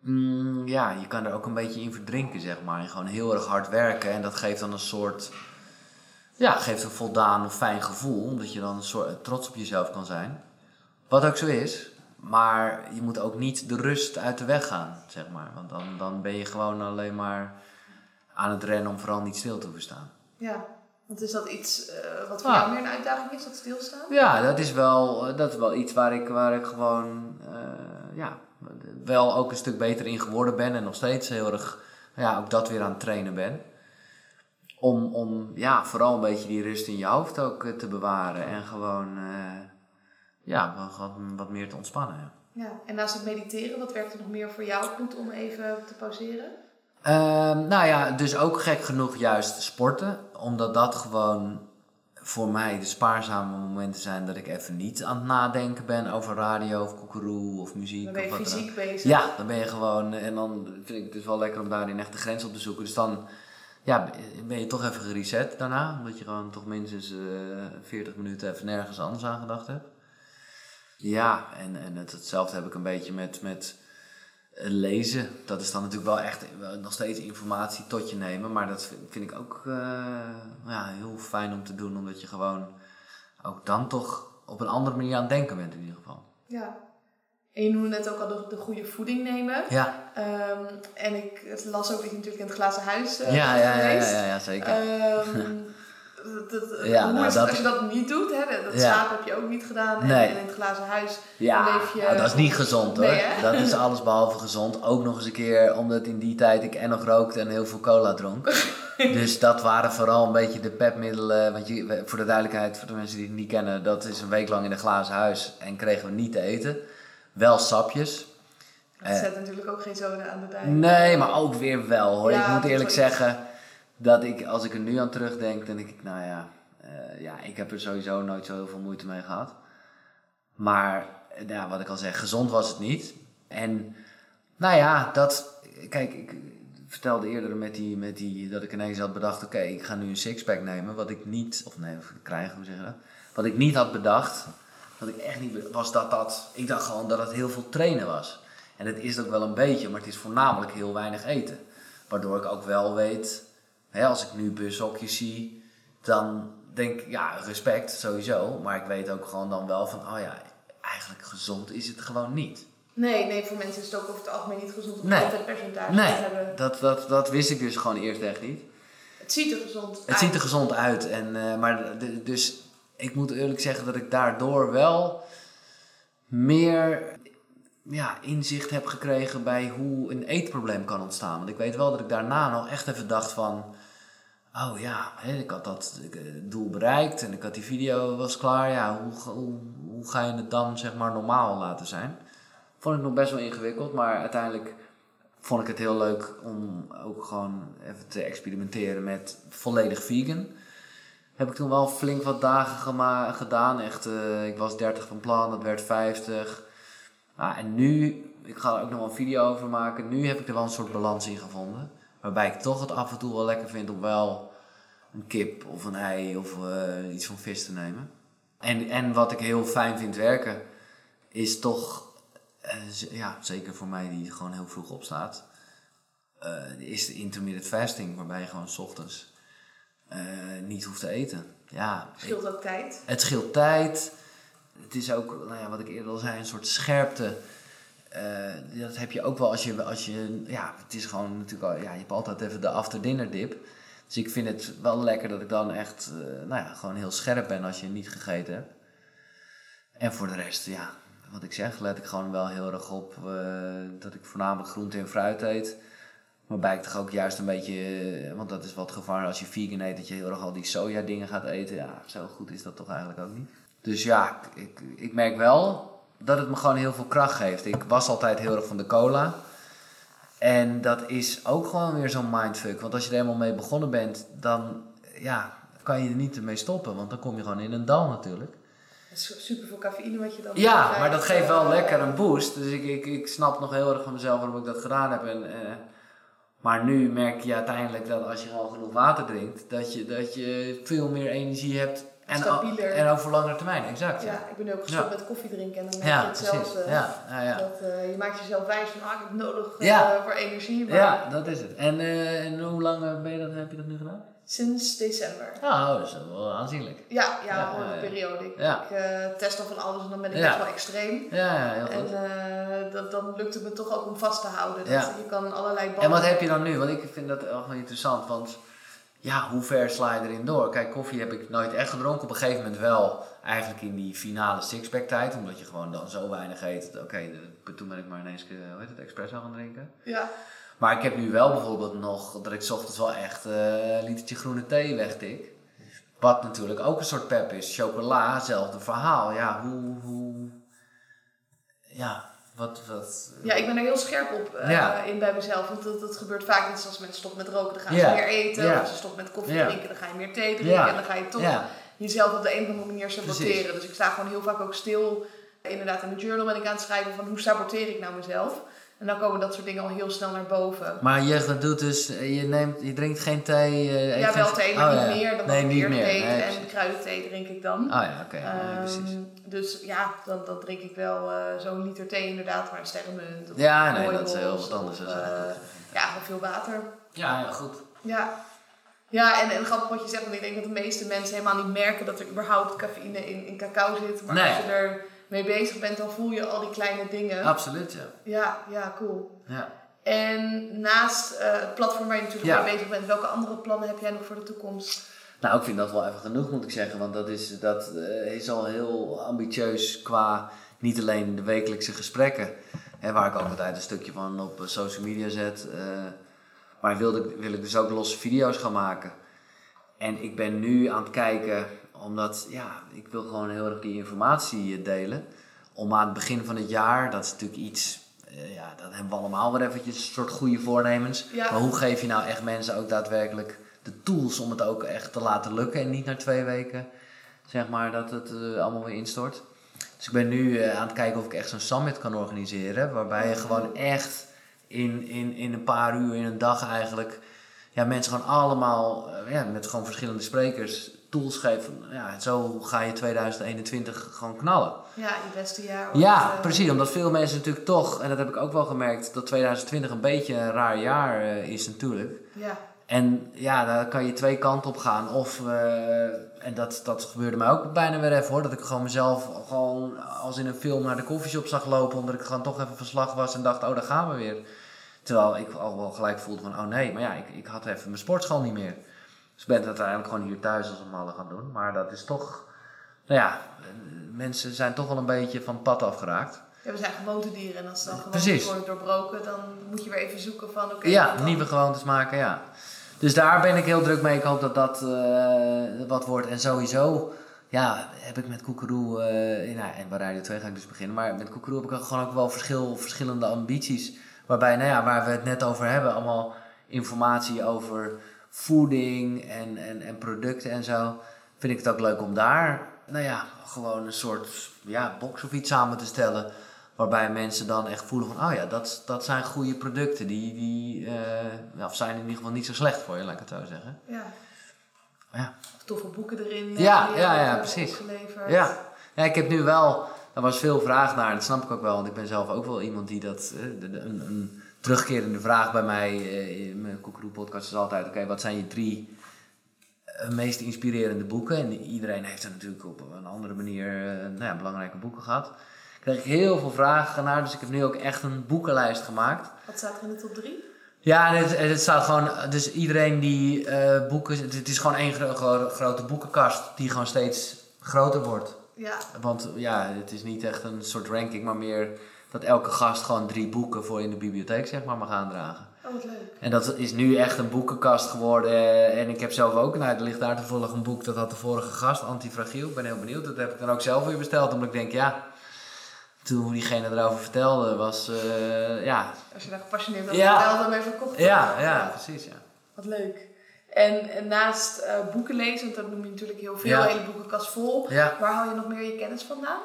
mm, ja, je kan er ook een beetje in verdrinken, zeg maar. En gewoon heel erg hard werken. En dat geeft dan een soort... Ja, geeft een voldaan of fijn gevoel. Omdat je dan een soort trots op jezelf kan zijn. Wat ook zo is. Maar je moet ook niet de rust uit de weg gaan, zeg maar. Want dan, dan ben je gewoon alleen maar aan het rennen om vooral niet stil te hoeven staan. Ja. Want is dat iets eh, wat voor Ah. jou meer een uitdaging is, dat stilstaan? Ja, dat is wel, eh, dat is wel iets waar ik, waar ik gewoon eh, ja, wel ook een stuk beter in geworden ben. En nog steeds heel erg ja, ook dat weer aan het trainen ben. Om, om ja, vooral een beetje die rust in je hoofd ook te bewaren. En gewoon ja, wel wat, wat meer te ontspannen. Ja. Ja. En naast het mediteren, wat werkt er nog meer voor jou goed om even te pauzeren? Ehm, nou ja, dus ook gek genoeg juist sporten. Omdat dat gewoon voor mij de spaarzame momenten zijn dat ik even niet aan het nadenken ben over radio of koekeroe of muziek. Dan ben je of wat dan ook. fysiek bezig. Ja, dan ben je gewoon, en dan vind ik het dus wel lekker om daarin echt de grens op te zoeken. Dus dan ja, ben je toch even gereset daarna, omdat je gewoon toch minstens eh 40 minuten even nergens anders aan gedacht hebt. Ja, en, en het, hetzelfde heb ik een beetje met, met eh, lezen. Dat is dan natuurlijk wel echt wel nog steeds informatie tot je nemen, maar dat vind, vind ik ook eh, ja, heel fijn om te doen, omdat je gewoon ook dan toch op een andere manier aan het denken bent in ieder geval. Ja. En je noemde net ook al de, de goede voeding nemen. Ja, Ehm, en ik las ook dat je natuurlijk in het glazen huis eh, ja, ja, ja, ja, zeker. Ehm, [laughs] dat- dat- Ja, hoe nou, is het dat- als je dat niet doet? Hè? Dat Ja. slapen heb je ook niet gedaan. En- Nee. En in het glazen huis Ja, leef je... nou, dat is niet gezond hoor. Nee, dat is [laughs] alles behalve gezond. Ook nog eens een keer omdat in die tijd ik en nog rookte en heel veel cola dronk. [laughs] dus dat waren vooral een beetje de pepmiddelen. Want je, voor de duidelijkheid, voor de mensen die het niet kennen, dat is een week lang in een glazen huis en kregen we niet te eten. Wel sapjes. Het zet natuurlijk ook geen zoden aan de dijk. Nee, maar ook weer wel hoor. Ja, ik moet eerlijk zeggen dat ik, als ik er nu aan terugdenk, dan denk ik, nou ja, eh, ja, ik heb er sowieso nooit zo heel veel moeite mee gehad. Maar, eh, ja, wat ik al zeg, gezond was het niet. En, nou ja, dat, kijk, ik vertelde eerder met die, met die, dat ik ineens had bedacht, oké, ik ga nu een sixpack nemen, wat ik niet, of nee, of krijgen, hoe zeg je dat? Wat ik niet had bedacht, wat ik echt niet, was dat dat, ik dacht gewoon dat het heel veel trainen was. En het is ook wel een beetje, maar het is voornamelijk heel weinig eten. Waardoor ik ook wel weet, hè, als ik nu bushokjes zie, dan denk ik, ja, respect sowieso. Maar ik weet ook gewoon dan wel van, oh ja, eigenlijk gezond is het gewoon niet. Nee, nee, voor mensen is het ook over het algemeen niet gezond om Nee. een vetpercentage Nee, te hebben. dat, dat, dat wist ik dus gewoon eerst echt niet. Het ziet er gezond Het uit. ziet er gezond uit. En, eh, maar de- dus ik moet eerlijk zeggen dat ik daardoor wel meer ja, inzicht heb gekregen bij hoe een eetprobleem kan ontstaan. Want ik weet wel dat ik daarna nog echt even dacht van... oh ja, ik had dat eh, doel bereikt en ik had die video was klaar. Ja, hoe, hoe, ga je het dan zeg maar normaal laten zijn? Vond ik nog best wel ingewikkeld, maar uiteindelijk vond ik het heel leuk om ook gewoon even te experimenteren met volledig vegan. Heb ik toen wel flink wat dagen gedaan. Echt, eh, ik was 30 van plan, dat werd 50. Ah, en nu, ik ga er ook nog wel een video over maken. Nu heb ik er wel een soort balans in gevonden. Waarbij ik toch het af en toe wel lekker vind om wel een kip of een ei of eh, iets van vis te nemen. En, en wat ik heel fijn vind werken, is toch, eh, ja, zeker voor mij die gewoon heel vroeg opstaat, eh, is de intermittent fasting, waarbij je gewoon 's ochtends niet hoeft te eten. Ja, Scheelt ook tijd. het scheelt tijd. Het is ook, nou ja, wat ik eerder al zei, een soort scherpte. Eh, dat heb je ook wel als je, als je, ja, het is gewoon natuurlijk, al, ja, je hebt altijd even de after dinner dip. Dus ik vind het wel lekker dat ik dan echt, eh, nou ja, gewoon heel scherp ben als je niet gegeten hebt. En voor de rest, ja, wat ik zeg, let ik gewoon wel heel erg op eh, dat ik voornamelijk groente en fruit eet. Waarbij ik toch ook juist een beetje, want dat is wat gevaar als je vegan eet, dat je heel erg al die soja dingen gaat eten. Ja, zo goed is dat toch eigenlijk ook niet. Dus ja, ik, ik merk wel dat het me gewoon heel veel kracht geeft. Ik was altijd heel erg van de cola. En dat is ook gewoon weer zo'n mindfuck. Want als je er helemaal mee begonnen bent, dan ja, kan je er niet mee stoppen. Want dan kom je gewoon in een dal natuurlijk. Super veel cafeïne wat je dan Ja, maar dat geeft wel lekker een boost. Dus ik, ik, ik snap nog heel erg van mezelf waarom ik dat gedaan heb. En, eh, maar nu merk je uiteindelijk dat als je gewoon genoeg water drinkt, dat je, dat je veel meer energie hebt. En, Stabieler. en over langere termijn, exact. Ja, Ja, ik ben nu ook gestopt met koffie drinken en dan merk je hetzelfde. Ja, ja, ja. Dat, eh, je maakt jezelf wijs van, ah, ik heb nodig eh, voor energie. Maar ja, dat is het. En, eh, en hoe lang eh, ben je dat, heb je dat nu gedaan? Sinds december. Nou, dat is wel aanzienlijk. Ja, ja, Ja, een ja, periode. Ik, Ja. ik eh, test al van alles en dan ben ik best wel extreem. Ja, ja heel goed. En eh, dat, dan lukt het me toch ook om vast te houden. Dat. Je kan allerlei En ballen... wat heb je dan nu? Want ik vind dat wel interessant. Want ja, hoe ver sla je erin door? Kijk, koffie heb ik nooit echt gedronken. Op een gegeven moment wel. Eigenlijk in die finale sixpack tijd. Omdat je gewoon dan zo weinig eet. Oké, toen ben ik maar ineens, eh, hoe heet het, espresso gaan drinken. Ja, Maar ik heb nu wel bijvoorbeeld nog dat ik 's ochtends wel echt eh, een litertje groene thee wegtik. Wat natuurlijk ook een soort pep is. Chocola, hetzelfde verhaal. Ja, hoe, hoe... Ja, wat... wat ja, ik ben er heel scherp op eh, Ja. in bij mezelf. Want dat, dat gebeurt vaak net als mensen stoppen met roken, dan gaan ze meer eten. Ja. Of ze stoppen met koffie drinken, dan ga je meer thee drinken. En dan ga je toch jezelf op de een of andere manier saboteren. Precies. Dus ik sta gewoon heel vaak ook stil. Inderdaad, in mijn journal ben ik aan het schrijven van hoe saboteer ik nou mezelf. En dan komen dat soort dingen al heel snel naar boven. maar je doet dus, eh, je, neemt, je drinkt geen thee? eh, eet Ja, wel thee, maar Oh, niet ja. meer dan nee, wat ik niet meer. Nee, en kruidenthee drink ik dan. Oh ja, oké, nee, precies. Ehm, dus ja, dan, dan drink ik wel eh, zo'n liter thee inderdaad, maar een sterrenmunt. Of Ja, nee, dat is heel wat anders. of, eh, ja, gewoon veel water. Ja, ja, goed. Ja. Ja, en, en grappig wat je zegt, want ik denk dat de meeste mensen helemaal niet merken dat er überhaupt cafeïne in, in cacao zit. Maar Nee. als je er mee bezig bent, dan voel je al die kleine dingen. Absoluut, ja. Ja, ja, cool. ja. En naast eh, het platform waar je natuurlijk Ja. mee bezig bent, welke andere plannen heb jij nog voor de toekomst? Nou, ik vind dat wel even genoeg, moet ik zeggen. Want dat is, dat, eh, is al heel ambitieus qua niet alleen de wekelijkse gesprekken. Hè, waar ik ook altijd een stukje van op eh, social media zet. maar wil ik, wil ik dus ook losse video's gaan maken. En ik ben nu aan het kijken, omdat ja, ik wil gewoon heel erg die informatie eh, delen. Om aan het begin van het jaar, dat is natuurlijk iets, eh, ja, dat hebben we allemaal weer eventjes een soort goede voornemens. Ja. Maar hoe geef je nou echt mensen ook daadwerkelijk de tools om het ook echt te laten lukken en niet na twee weken, zeg maar, dat het eh, allemaal weer instort. Dus ik ben nu aan het kijken of ik echt zo'n summit kan organiseren, waarbij je gewoon echt in, in, in een paar uur, in een dag eigenlijk, ja, mensen gewoon allemaal, ja, met gewoon verschillende sprekers, tools geven. van, Ja, zo ga je 2021 gewoon knallen. Ja, je beste jaar. Ja, ooit, eh, precies. Omdat veel mensen natuurlijk toch, en dat heb ik ook wel gemerkt, dat 2020 een beetje een raar jaar eh, is natuurlijk. Ja, En ja, daar kan je twee kanten op gaan. Of, eh, en dat, dat gebeurde mij ook bijna weer even hoor, dat ik gewoon mezelf gewoon als in een film naar de koffieshop zag lopen, omdat ik gewoon toch even van slag was en dacht, oh daar gaan we weer. Terwijl ik al wel gelijk voelde van, oh nee, maar ja, ik, ik had even mijn sportschool niet meer. Dus ik ben het uiteindelijk gewoon hier thuis als een malle gaan doen. Maar dat is toch, nou ja, eh, mensen zijn toch wel een beetje van pad afgeraakt. Ja, we zijn gewoontedieren en als dan gewoon wordt doorbroken, dan moet je weer even zoeken van oké. Ja, dan? nieuwe gewoontes maken, ja. Dus daar ben ik heel druk mee. Ik hoop dat dat eh, wat wordt. En sowieso ja, heb ik met Koekeroe, uh, nou, en bij Radio 2 ga ik dus beginnen, maar met Koekeroe heb ik gewoon ook wel verschil, verschillende ambities. Waarbij, nou ja, waar we het net over hebben, allemaal informatie over voeding en, en, en producten en zo. Vind ik het ook leuk om daar, nou ja, gewoon een soort ja, box of iets samen te stellen. Waarbij mensen dan echt voelen van, oh ja, dat, dat zijn goede producten. Die, die uh, of zijn in ieder geval niet zo slecht voor je, laat ik het zo zeggen. Ja. Ja. Of toffe boeken erin. Ja, ja, ja, precies. Ja. ja, ik heb nu wel, er was veel vraag naar, dat snap ik ook wel, want ik ben zelf ook wel iemand die dat, een, een terugkerende vraag bij mij in mijn Koekeroe podcast is altijd, oké, wat zijn je drie meest inspirerende boeken? En iedereen heeft er natuurlijk op een andere manier nou ja, belangrijke boeken gehad. Ik kreeg heel veel vragen naar, dus ik heb nu ook echt een boekenlijst gemaakt. Wat staat er in de top drie? Ja, het, het staat gewoon, dus iedereen die uh, boeken, het is gewoon één gro grote boekenkast die gewoon steeds groter wordt. Ja. Want ja, het is niet echt een soort ranking, maar meer dat elke gast gewoon drie boeken voor in de bibliotheek zeg maar mag aandragen. Oh, wat leuk. En dat is nu echt een boekenkast geworden. En ik heb zelf ook, nou, er ligt daar toevallig een boek, dat had de vorige gast, Antifragiel. Ik ben heel benieuwd. Dat heb ik dan ook zelf weer besteld, omdat ik denk, ja, toen diegene erover vertelde, was uh, ja. Als je daar gepassioneerd over ja. vertelde, dan even kop. Ja, ja, precies. Ja. Wat leuk. En, en naast uh, boeken lezen, want dat noem je natuurlijk heel veel, ja. hele boekenkast vol. Ja. Waar haal je nog meer je kennis vandaan?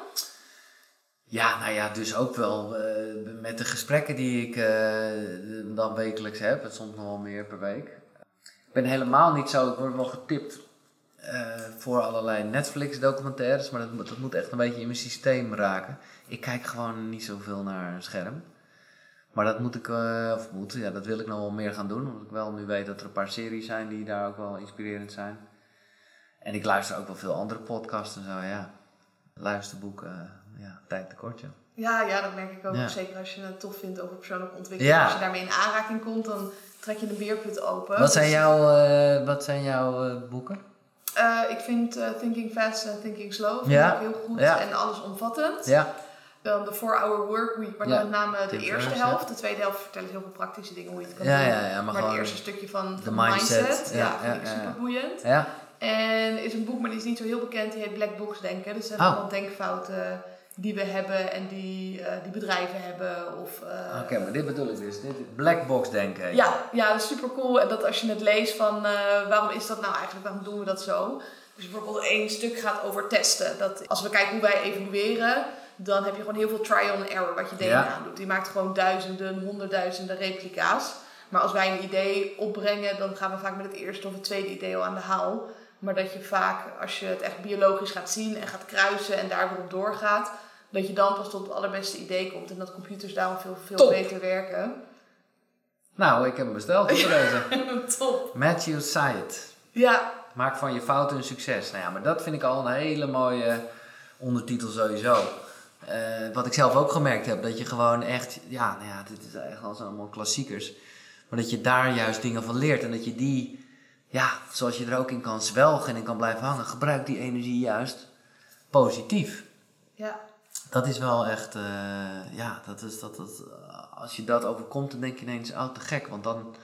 Ja, nou ja, dus ook wel uh, met de gesprekken die ik dan wekelijks heb. Het soms nog wel meer per week. Ik ben helemaal niet zo, ik word wel getipt voor allerlei Netflix documentaires, maar dat, dat moet echt een beetje in mijn systeem raken. Ik kijk gewoon niet zoveel naar een scherm. Maar dat moet ik, of moet, ja, dat wil ik nog wel meer gaan doen. Omdat ik wel nu weet dat er een paar series zijn die daar ook wel inspirerend zijn. En ik luister ook wel veel andere podcasts en zo, ja. Luisterboeken, tijd tekort, ja. Ja, ja, dat merk ik ook. Ja. Zeker als je het tof vindt over persoonlijke ontwikkeling. Ja. Als je daarmee in aanraking komt, dan trek je een beerput open. Wat zijn jouw, uh, wat zijn jouw uh, boeken? Uh, ik vind Thinking Fast en Thinking Slow vind ja. ik heel goed en allesomvattend. Ja. Dan de 4-hour workweek, maar ja. met name de eerste helft. De tweede helft vertelt heel veel praktische dingen hoe je het kan ja, doen. Ja, ja, maar, maar het eerste stukje van de mindset, mindset ja, vind ik super boeiend. Ja. En is een boek, maar die is niet zo heel bekend, die heet Black Box Denken. Dus zijn oh. allemaal denkfouten die we hebben en die, uh, die bedrijven hebben. Of, uh, Oké, maar dit bedoel ik dus. Dit black box denken. Ja, ja, dat is super cool. En dat als je het leest van uh, waarom is dat nou eigenlijk, waarom doen we dat zo? Dus bijvoorbeeld één stuk gaat over testen. Dat als we kijken hoe wij evalueren, dan heb je gewoon heel veel trial and error wat je DNA ja. doet. Die maakt gewoon duizenden, honderdduizenden replica's. Maar als wij een idee opbrengen, dan gaan we vaak met het eerste of het tweede idee al aan de haal. Maar dat je vaak, als je het echt biologisch gaat zien en gaat kruisen en daar weer op doorgaat, dat je dan pas tot het allerbeste idee komt. En dat computers daarom veel, veel beter werken. Nou, ik heb hem besteld voor [laughs] deze. Top. Matthew Syed. Ja. Maak van je fouten een succes. Nou ja, maar dat vind ik al een hele mooie ondertitel sowieso. Uh, wat ik zelf ook gemerkt heb, dat je gewoon echt, ja, nou ja, dit is echt als allemaal klassiekers. Maar dat je daar juist dingen van leert en dat je die, ja, zoals je er ook in kan zwelgen en in kan blijven hangen, gebruik die energie juist positief. Ja. Dat is wel echt, uh, ja, dat is, dat, dat, als je dat overkomt, dan denk je ineens, oh te gek, want dan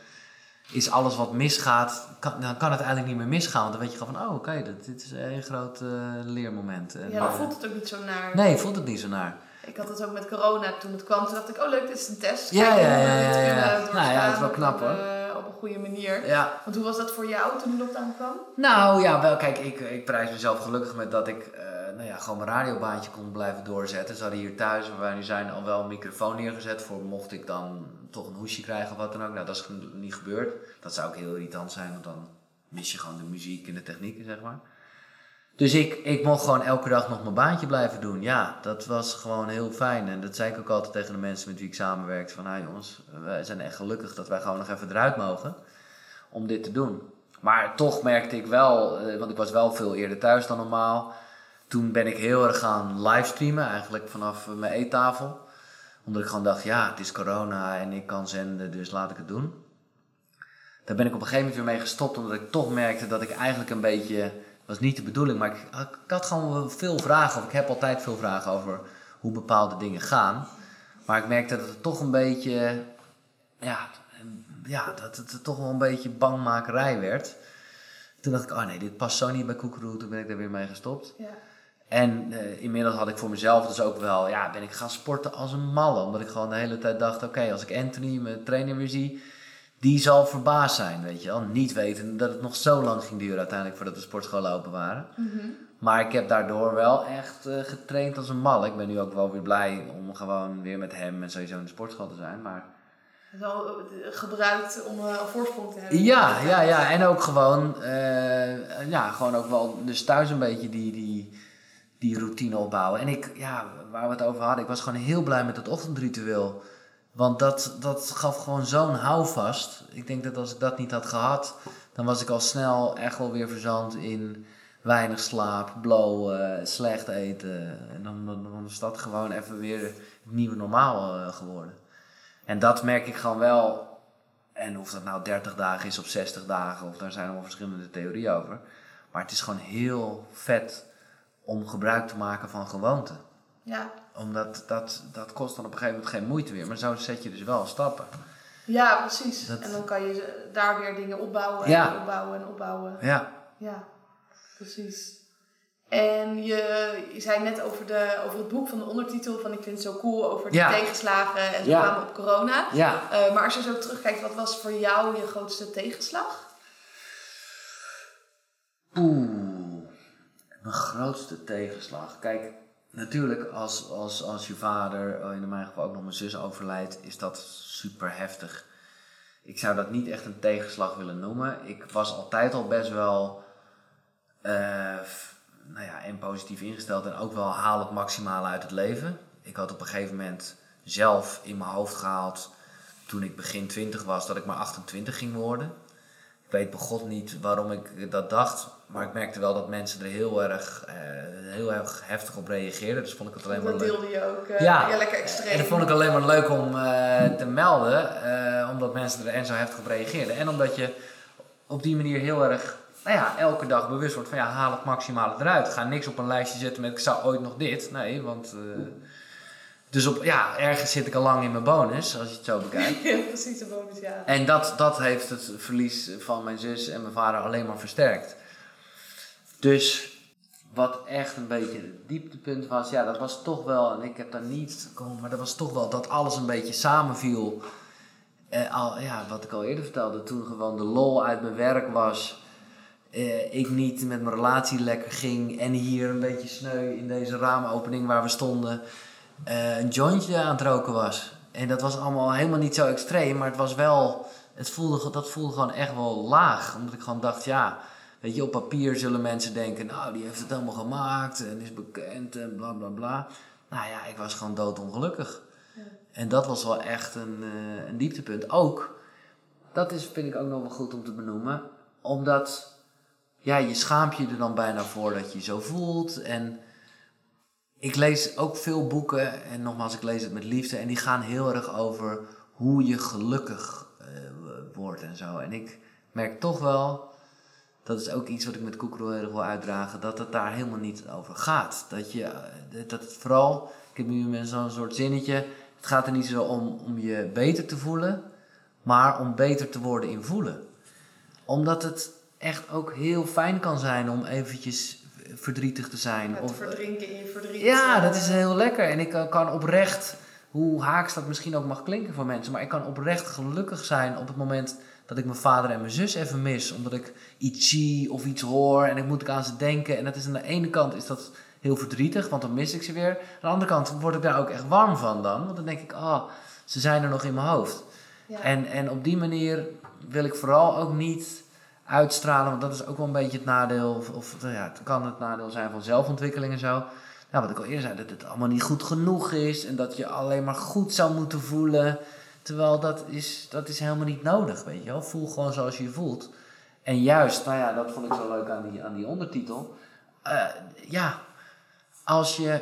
is alles wat misgaat, kan, dan kan het eigenlijk niet meer misgaan. Want dan weet je gewoon van, oh oké, okay, dit is een groot uh, leermoment. En, ja, dan voelt het ook niet zo naar. Nee, voelt het niet zo naar. Ik had het ook met corona toen het kwam. Toen dacht ik, oh leuk, dit is een test. Ja, ja, ja. ja, ja. Nou ja, dat is wel knap hoor. Uh, op een goede manier. Ja. Want hoe was dat voor jou toen de lockdown kwam? Nou ja, wel kijk, ik, ik prijs mezelf gelukkig met dat ik uh, nou ja, gewoon mijn radiobaantje kon blijven doorzetten. Ze hadden hier thuis, waar wij nu zijn, al wel een microfoon neergezet voor mocht ik dan toch een hoesje krijgen of wat dan ook. Nou, dat is niet gebeurd. Dat zou ook heel irritant zijn, want dan mis je gewoon de muziek en de technieken, zeg maar. Dus ik, ik mocht gewoon elke dag nog mijn baantje blijven doen. Ja, dat was gewoon heel fijn. En dat zei ik ook altijd tegen de mensen met wie ik samenwerkte. Van, nou jongens, wij zijn echt gelukkig dat wij gewoon nog even eruit mogen om dit te doen. Maar toch merkte ik wel, eh, want ik was wel veel eerder thuis dan normaal. Toen ben ik heel erg gaan livestreamen, eigenlijk vanaf mijn eettafel. Omdat ik gewoon dacht, ja, het is corona en ik kan zenden, dus laat ik het doen. Daar ben ik op een gegeven moment weer mee gestopt, omdat ik toch merkte dat ik eigenlijk een beetje was niet de bedoeling, maar ik, had gewoon veel vragen, of ik heb altijd veel vragen over hoe bepaalde dingen gaan. Maar ik merkte dat het toch een beetje, ja, ja, dat het toch wel een beetje bangmakerij werd. Toen dacht ik, oh nee, dit past zo niet bij Koekeroe. Toen ben ik er weer mee gestopt. Ja. En uh, inmiddels had ik voor mezelf dus ook wel, ja, ben ik gaan sporten als een malle. Omdat ik gewoon de hele tijd dacht, oké, als ik Anthony, mijn trainer, weer zie, die zal verbaasd zijn, weet je wel. Niet weten dat het nog zo lang ging duren uiteindelijk voordat de sportscholen open waren. Mhm. Maar ik heb daardoor wel echt uh, getraind als een mal. Ik ben nu ook wel weer blij om gewoon weer met hem en sowieso in de sportschool te zijn. Maar... Wel gebruikt om een voorsprong te hebben. Ja, ja, ja. En ook gewoon, uh, ja, gewoon ook wel dus thuis een beetje die, die, die routine opbouwen. En ik, ja, waar we het over hadden, ik was gewoon heel blij met het ochtendritueel. Want dat, dat gaf gewoon zo'n houvast. Ik denk dat als ik dat niet had gehad, dan was ik al snel echt wel weer verzand in weinig slaap, blowen, slecht eten. En dan, dan, is dat gewoon even weer het nieuwe normaal uh, geworden. En dat merk ik gewoon wel. En of dat nou 30 dagen is of 60 dagen, of daar zijn allemaal verschillende theorieën over. Maar het is gewoon heel vet om gebruik te maken van gewoonten. Ja. Omdat dat, dat kost dan op een gegeven moment geen moeite meer. Maar zo zet je dus wel stappen. Ja, precies. Dat... En dan kan je daar weer dingen opbouwen en ja. opbouwen en opbouwen. Ja. Ja, precies. En je, je zei net over, de, over het boek van de ondertitel van ik vind het zo cool over de Ja. tegenslagen en zo Ja. op corona. Ja. Eh, maar als je zo terugkijkt, wat was voor jou je grootste tegenslag? Oeh, mijn grootste tegenslag. Kijk, natuurlijk als, als, als je vader, oh, in mijn geval ook nog mijn zus overlijdt, is dat super heftig. Ik zou dat niet echt een tegenslag willen noemen. Ik was altijd al best wel, eh, nou ja, en positief ingesteld en ook wel haal het maximale uit het leven. Ik had op een gegeven moment zelf in mijn hoofd gehaald, toen ik begin 20 was, dat ik maar 28 ging worden. Ik weet begot niet waarom ik dat dacht, maar ik merkte wel dat mensen er heel erg, eh, heel erg heftig op reageerden. Dus vond ik het alleen maar Dat leuk. deelde je ook eh, Ja. ja, lekker extreem. En dat vond ik alleen maar leuk om eh, te melden, omdat mensen er en zo heftig op reageerden. En omdat je op die manier heel erg, nou ja, elke dag bewust wordt van ja, haal het maximale eruit. Ga niks op een lijstje zetten met ik zou ooit nog dit. Nee, want. Dus op, ja, ergens zit ik al lang in mijn bonus, als je het zo bekijkt. [laughs] Ja, precies, de bonus, ja. En dat, dat heeft het verlies van mijn zus en mijn vader alleen maar versterkt. Dus wat echt een beetje het dieptepunt was, ja, dat was toch wel, en ik heb daar niet gekomen, maar dat was toch wel dat alles een beetje samenviel. Eh, al, ja, wat ik al eerder vertelde, toen gewoon de lol uit mijn werk was. eh, ik niet met mijn relatie lekker ging en hier een beetje sneu in deze raamopening waar we stonden eh, een jointje aan het roken was. En dat was allemaal helemaal niet zo extreem, maar het was wel, het voelde, dat voelde gewoon echt wel laag. Omdat ik gewoon dacht, ja, weet je, op papier zullen mensen denken, nou, die heeft het helemaal gemaakt en is bekend en bla bla bla. Nou ja, ik was gewoon doodongelukkig. Ja. En dat was wel echt een, eh, een dieptepunt. Ook, dat is, vind ik ook nog wel goed om te benoemen, omdat ja, je schaamt je er dan bijna voor dat je je zo voelt. En ik lees ook veel boeken, en nogmaals, ik lees het met liefde, en die gaan heel erg over hoe je gelukkig eh, wordt en zo. En ik merk toch wel, dat is ook iets wat ik met Koekeroe heel erg wil uitdragen, dat het daar helemaal niet over gaat. Dat, je, eh, dat het vooral, ik heb nu zo'n soort zinnetje, het gaat er niet zo om om je beter te voelen, maar om beter te worden in voelen. Omdat het echt ook heel fijn kan zijn om eventjes verdrietig te zijn. Te of, verdrinken in je verdriet. ja, eh, dat is heel lekker. En ik kan- kan oprecht, hoe haaks dat misschien ook mag klinken voor mensen, maar ik kan oprecht gelukkig zijn op het moment dat ik mijn vader en mijn zus even mis. Omdat ik iets zie of iets hoor en ik moet ik aan ze denken. En dat is aan de ene kant is dat heel verdrietig, want dan mis ik ze weer. Aan de andere kant word ik daar ook echt warm van dan. Want dan denk ik, ah, ze zijn er nog in mijn hoofd. Ja. En, en op die manier wil ik vooral ook niet uitstralen, want dat is ook wel een beetje het nadeel, of, nou ja, het kan het nadeel zijn van zelfontwikkeling en zo. Nou, wat ik al eerder zei, dat het allemaal niet goed genoeg is en dat je alleen maar goed zou moeten voelen. Terwijl dat is, dat is helemaal niet nodig, weet je wel. Voel gewoon zoals je je voelt. En juist, nou ja, dat vond ik zo leuk aan die, aan die ondertitel. Eh, ja, als je,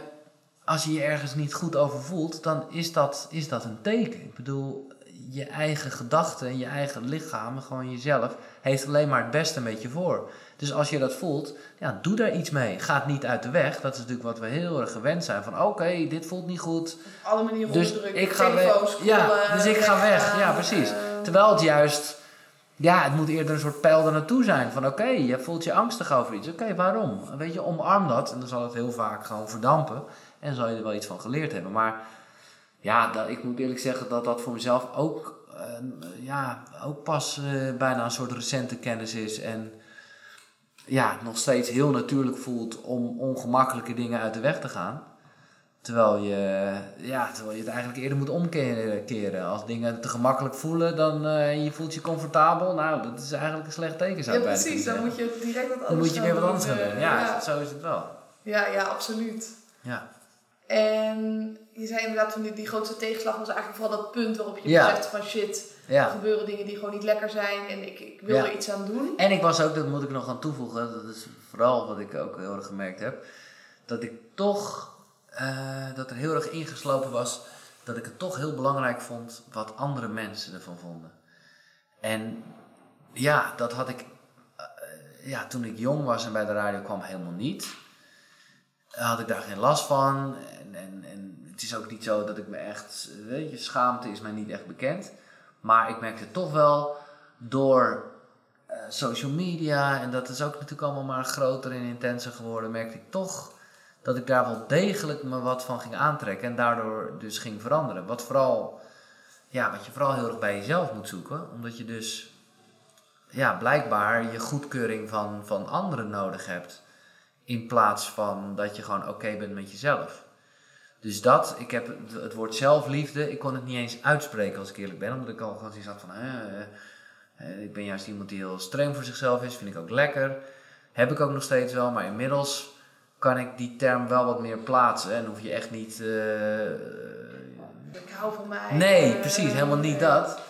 als je je ergens niet goed over voelt, dan is dat, is dat een teken. Ik bedoel, je eigen gedachten en je eigen lichaam, gewoon jezelf, heeft alleen maar het beste met je voor. Dus als je dat voelt, ja, doe daar iets mee. Ga het niet uit de weg. Dat is natuurlijk wat we heel erg gewend zijn. Van oké, dit voelt niet goed. Op alle manieren Dus onderdrukken. ik ga weg. Ja, dus ik ga weg. Ja, precies. eh, Terwijl het juist, ja, het moet eerder een soort pijl er naartoe zijn. Van oké, je voelt je angstig over iets. Oké, waarom? Weet je, omarm dat. En dan zal het heel vaak gewoon verdampen. En zal je er wel iets van geleerd hebben. Maar ja, dat, ik moet eerlijk zeggen dat dat voor mezelf ook, ja, ook pas eh, bijna een soort recente kennis is. En ja, nog steeds heel natuurlijk voelt om ongemakkelijke dingen uit de weg te gaan. Terwijl je, ja, terwijl je het eigenlijk eerder moet omkeren. Als dingen te gemakkelijk voelen dan uh, je voelt je comfortabel. Nou, dat is eigenlijk een slecht teken. Zou ja, precies. Dan moet je direct wat anders Dan moet je weer wat anders gaan doen. Ja, ja, zo is het wel. Ja, ja, absoluut. Ja. En je zei inderdaad van die, die grootste tegenslag was eigenlijk vooral dat punt waarop je ja. beseft van shit, er gebeuren dingen die gewoon niet lekker zijn en ik, ik wil er iets aan doen. En ik was ook, dat moet ik nog aan toevoegen, dat is vooral wat ik ook heel erg gemerkt heb, dat ik toch, uh, dat er heel erg ingeslopen was, dat ik het toch heel belangrijk vond wat andere mensen ervan vonden. En ja, dat had ik, uh, ja, toen ik jong was en bij de radio kwam helemaal niet had ik daar geen last van. En, en, en het is ook niet zo dat ik me echt, weet je, schaamte is mij niet echt bekend. Maar ik merkte toch wel door uh, social media, en dat is ook natuurlijk allemaal maar groter en intenser geworden, merkte ik toch dat ik daar wel degelijk me wat van ging aantrekken en daardoor dus ging veranderen. Wat vooral, ja, wat je vooral heel erg bij jezelf moet zoeken, omdat je dus, ja, blijkbaar je goedkeuring van, van anderen nodig hebt. In plaats van dat je gewoon oké bent met jezelf. Dus dat, ik heb het woord zelfliefde, ik kon het niet eens uitspreken als ik eerlijk ben. Omdat ik al gewoon zoiets had van, eh, ik ben juist iemand die heel streng voor zichzelf is, vind ik ook lekker. Heb ik ook nog steeds wel, maar inmiddels kan ik die term wel wat meer plaatsen. En hoef je echt niet... Uh, ik hou van mij. Nee, precies, helemaal niet dat.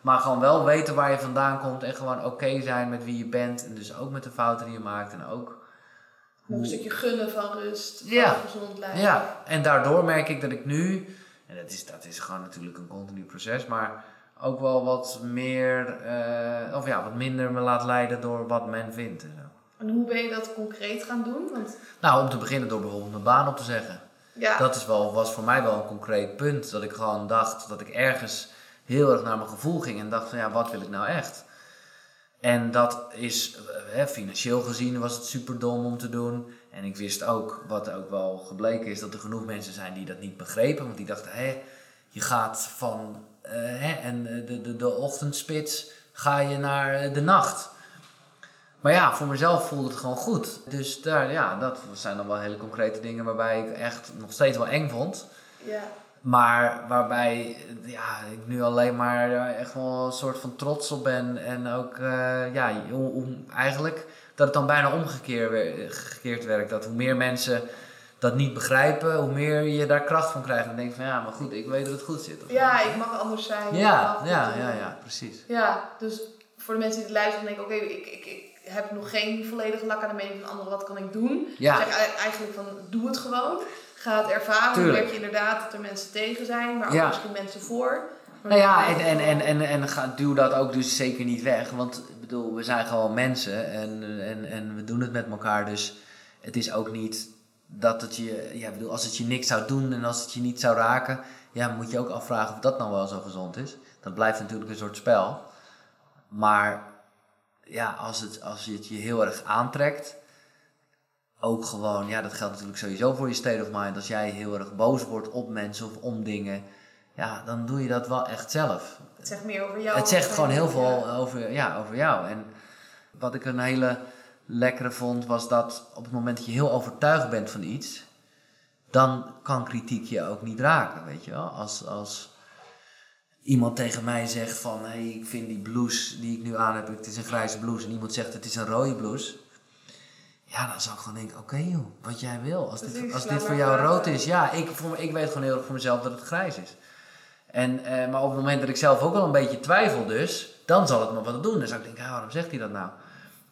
Maar gewoon wel weten waar je vandaan komt en gewoon oké zijn met wie je bent. En dus ook met de fouten die je maakt en ook een stukje gunnen van rust, van ja. gezond lijf. Ja, en daardoor merk ik dat ik nu, en dat is, dat is gewoon natuurlijk een continu proces, maar ook wel wat meer, uh, of ja, wat minder me laat leiden door wat men vindt. En, zo. en hoe ben je dat concreet gaan doen? Want... Nou, om te beginnen door bijvoorbeeld mijn baan op te zeggen. Ja. Dat is wel, was voor mij wel een concreet punt. Dat ik gewoon dacht dat ik ergens heel erg naar mijn gevoel ging en dacht van ja, wat wil ik nou echt? En dat is, eh, hè, financieel gezien was het super dom om te doen. En ik wist ook, wat ook wel gebleken is, dat er genoeg mensen zijn die dat niet begrepen. Want die dachten, hé, je gaat van uh, hè, en eh, de, de, de ochtendspits ga je naar de nacht. Maar ja, voor mezelf voelde het gewoon goed. Dus daar, ja, dat zijn dan wel hele concrete dingen waarbij ik echt nog steeds wel eng vond. Ja. Maar waarbij ja, ik nu alleen maar echt wel een soort van trots op ben. En ook uh, ja, om, eigenlijk dat het dan bijna omgekeerd werkt. Dat hoe meer mensen dat niet begrijpen, hoe meer je daar kracht van krijgt. En denk van ja, maar goed, ik weet dat het goed zit. ja, ik mag anders zijn. Ja, ja, ja, ja, precies. Ja, dus voor de mensen die het luisteren, denken oké, ik, ik, ik heb nog geen volledige lak aan de mening van anderen, wat kan ik doen? Ja. Ik zeg eigenlijk van doe het gewoon gaat ervaren. Dan merk je inderdaad dat er mensen tegen zijn, maar ook misschien mensen voor. Nou ja, en, en, en, en, en ga, duw dat ook dus zeker niet weg. Want ik bedoel, we zijn gewoon mensen en, en, en we doen het met elkaar. Dus het is ook niet dat het je, ja, bedoel, als het je niks zou doen en als het je niet zou raken, ja, moet je ook afvragen of dat nou wel zo gezond is. Dat blijft natuurlijk een soort spel. Maar ja, als, het, als het je heel erg aantrekt, ook gewoon, ja, dat geldt natuurlijk sowieso voor je state of mind. Als jij heel erg boos wordt op mensen of om dingen, ja, dan doe je dat wel echt zelf. Het zegt meer over jou. Het zegt gewoon heel veel over, ja, over jou. En wat ik een hele lekkere vond, was dat op het moment dat je heel overtuigd bent van iets, dan kan kritiek je ook niet raken, weet je wel. Als, als iemand tegen mij zegt van, hé, hey, ik vind die blouse die ik nu aan heb, het is een grijze blouse. En iemand zegt, het is een rode blouse ja, dan zou ik gewoon denken, oké joh, wat jij wil. Als dit, als dit voor jou rood is, ja, ik, voor, ik weet gewoon heel erg voor mezelf dat het grijs is. En, eh, maar op het moment dat ik zelf ook wel een beetje twijfel dus, dan zal het me wat doen. Dan zou ik denken, waarom zegt hij dat nou?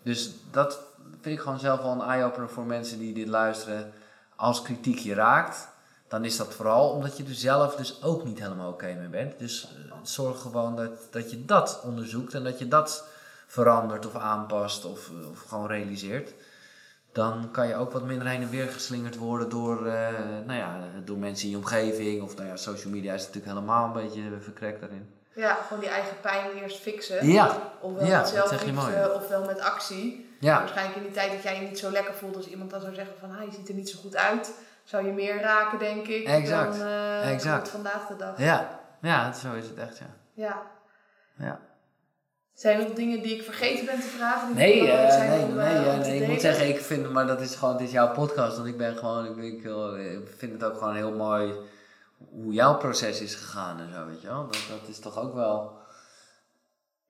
Dus dat vind ik gewoon zelf wel een eye-opener voor mensen die dit luisteren. Als kritiek je raakt, dan is dat vooral omdat je er zelf dus ook niet helemaal oké mee bent. Dus uh, zorg gewoon dat, dat je dat onderzoekt en dat je dat verandert of aanpast of, of gewoon realiseert dan kan je ook wat minder heen en weer geslingerd worden door, uh, nou ja, door mensen in je omgeving. Of nou ja, social media is natuurlijk helemaal een beetje verkrekt daarin. Ja, gewoon die eigen pijn eerst fixen. Ja, Ofwel Ja, met zelfliefde, mooi. ofwel met actie. ja. Waarschijnlijk in die tijd dat jij je niet zo lekker voelt, als iemand dan zou zeggen van, ah, je ziet er niet zo goed uit, zou je meer raken, denk ik, Exact, dan eh, exact. vandaag de dag. Ja, ja, zo is het echt, ja. Ja. ja. Zijn er nog dingen die ik vergeten ben te vragen? Nee, eh, zijn nee, om, nee, eh, ja, te nee ik moet zeggen, ik vind, maar dat is gewoon, dit is jouw podcast, want ik ben gewoon, ik, ik, eh, ik vind het ook gewoon heel mooi hoe jouw proces is gegaan en zo, weet je wel. Dat, dat is toch ook wel,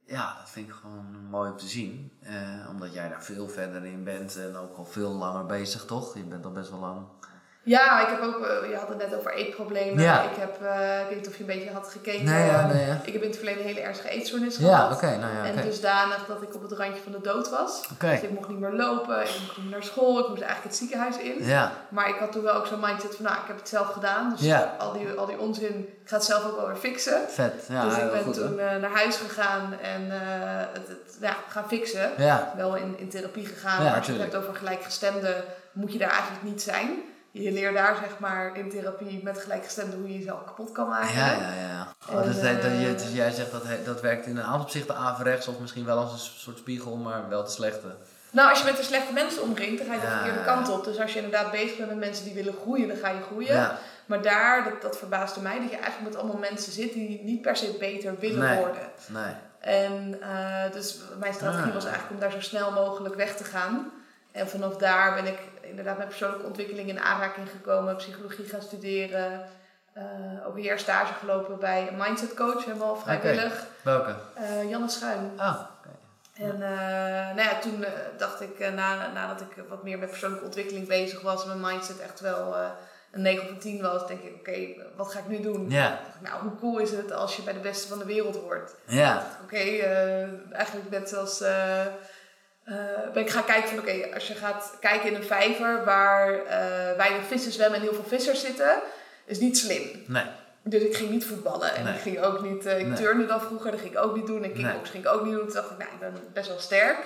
ja, dat vind ik gewoon mooi om te zien. Eh, omdat jij daar veel verder in bent en ook al veel langer bezig, toch? Je bent al best wel lang. Ja, ik heb ook, eh, je had het net over eetproblemen. Ja. Ik heb, eh, ik weet niet of je een beetje had gekeken. Nee, ja, nee, ja. Ik heb in het verleden een hele ernstige eetstoornis Ja, gehad. nou ja, En oké. dusdanig dat ik op het randje van de dood was. Oké. Dus ik mocht niet meer lopen, ik mocht niet meer naar school, ik moest eigenlijk het ziekenhuis in. Ja, Maar ik had toen wel ook zo'n mindset van, nou, ik heb het zelf gedaan. Dus al, die, al die onzin, ik ga het zelf ook wel weer fixen. vet. Ja, dus ik ben goed, toen eh, naar huis gegaan en eh, het, het ja, gaan fixen. Wel in, in therapie gegaan, maar als je het hebt over gelijkgestemden, moet je daar eigenlijk niet zijn. Je leert daar zeg maar in therapie met gelijkgestemden hoe je jezelf kapot kan maken. ja, ja, ja. Oh, En, dus, dat, eh, dus jij zegt dat dat werkt in een aantal opzichten averechts of misschien wel als een soort spiegel, maar wel de slechte. Nou, als je met de slechte mensen omringt, dan ga je de Ja. verkeerde kant op. Dus als je inderdaad bezig bent met mensen die willen groeien, dan ga je groeien. Ja, Maar daar, dat, dat verbaasde mij, dat je eigenlijk met allemaal mensen zit die niet per se beter willen Nee. worden. nee. En eh, dus mijn strategie Ah. was eigenlijk om daar zo snel mogelijk weg te gaan. En vanaf daar ben ik inderdaad met persoonlijke ontwikkeling in aanraking gekomen, psychologie gaan studeren. eh ook een jaar stage gelopen bij een mindset coach, helemaal vrijwillig. Welke? Eh, Janne Schuim. Ah, oké. En eh, nou ja, toen dacht ik, na, nadat ik wat meer met persoonlijke ontwikkeling bezig was, en mijn mindset echt wel een 9 of een 10 was, denk ik, oké, wat ga ik nu doen? Ik, nou, hoe cool is het als je bij de beste van de wereld hoort? ja, Oké, eigenlijk net zoals. Eh, eh, ben ik gaan kijken van oké, als je gaat kijken in een vijver waar eh weinig vissen zwemmen en heel veel vissers zitten, is niet slim. nee. Dus ik ging niet voetballen en Nee. ik ging ook niet, eh, ik Nee. turnde dan vroeger, dat ging ik ook niet doen. En kickbox ging ik ook niet doen. Toen dacht ik, nou, ik ben best wel sterk.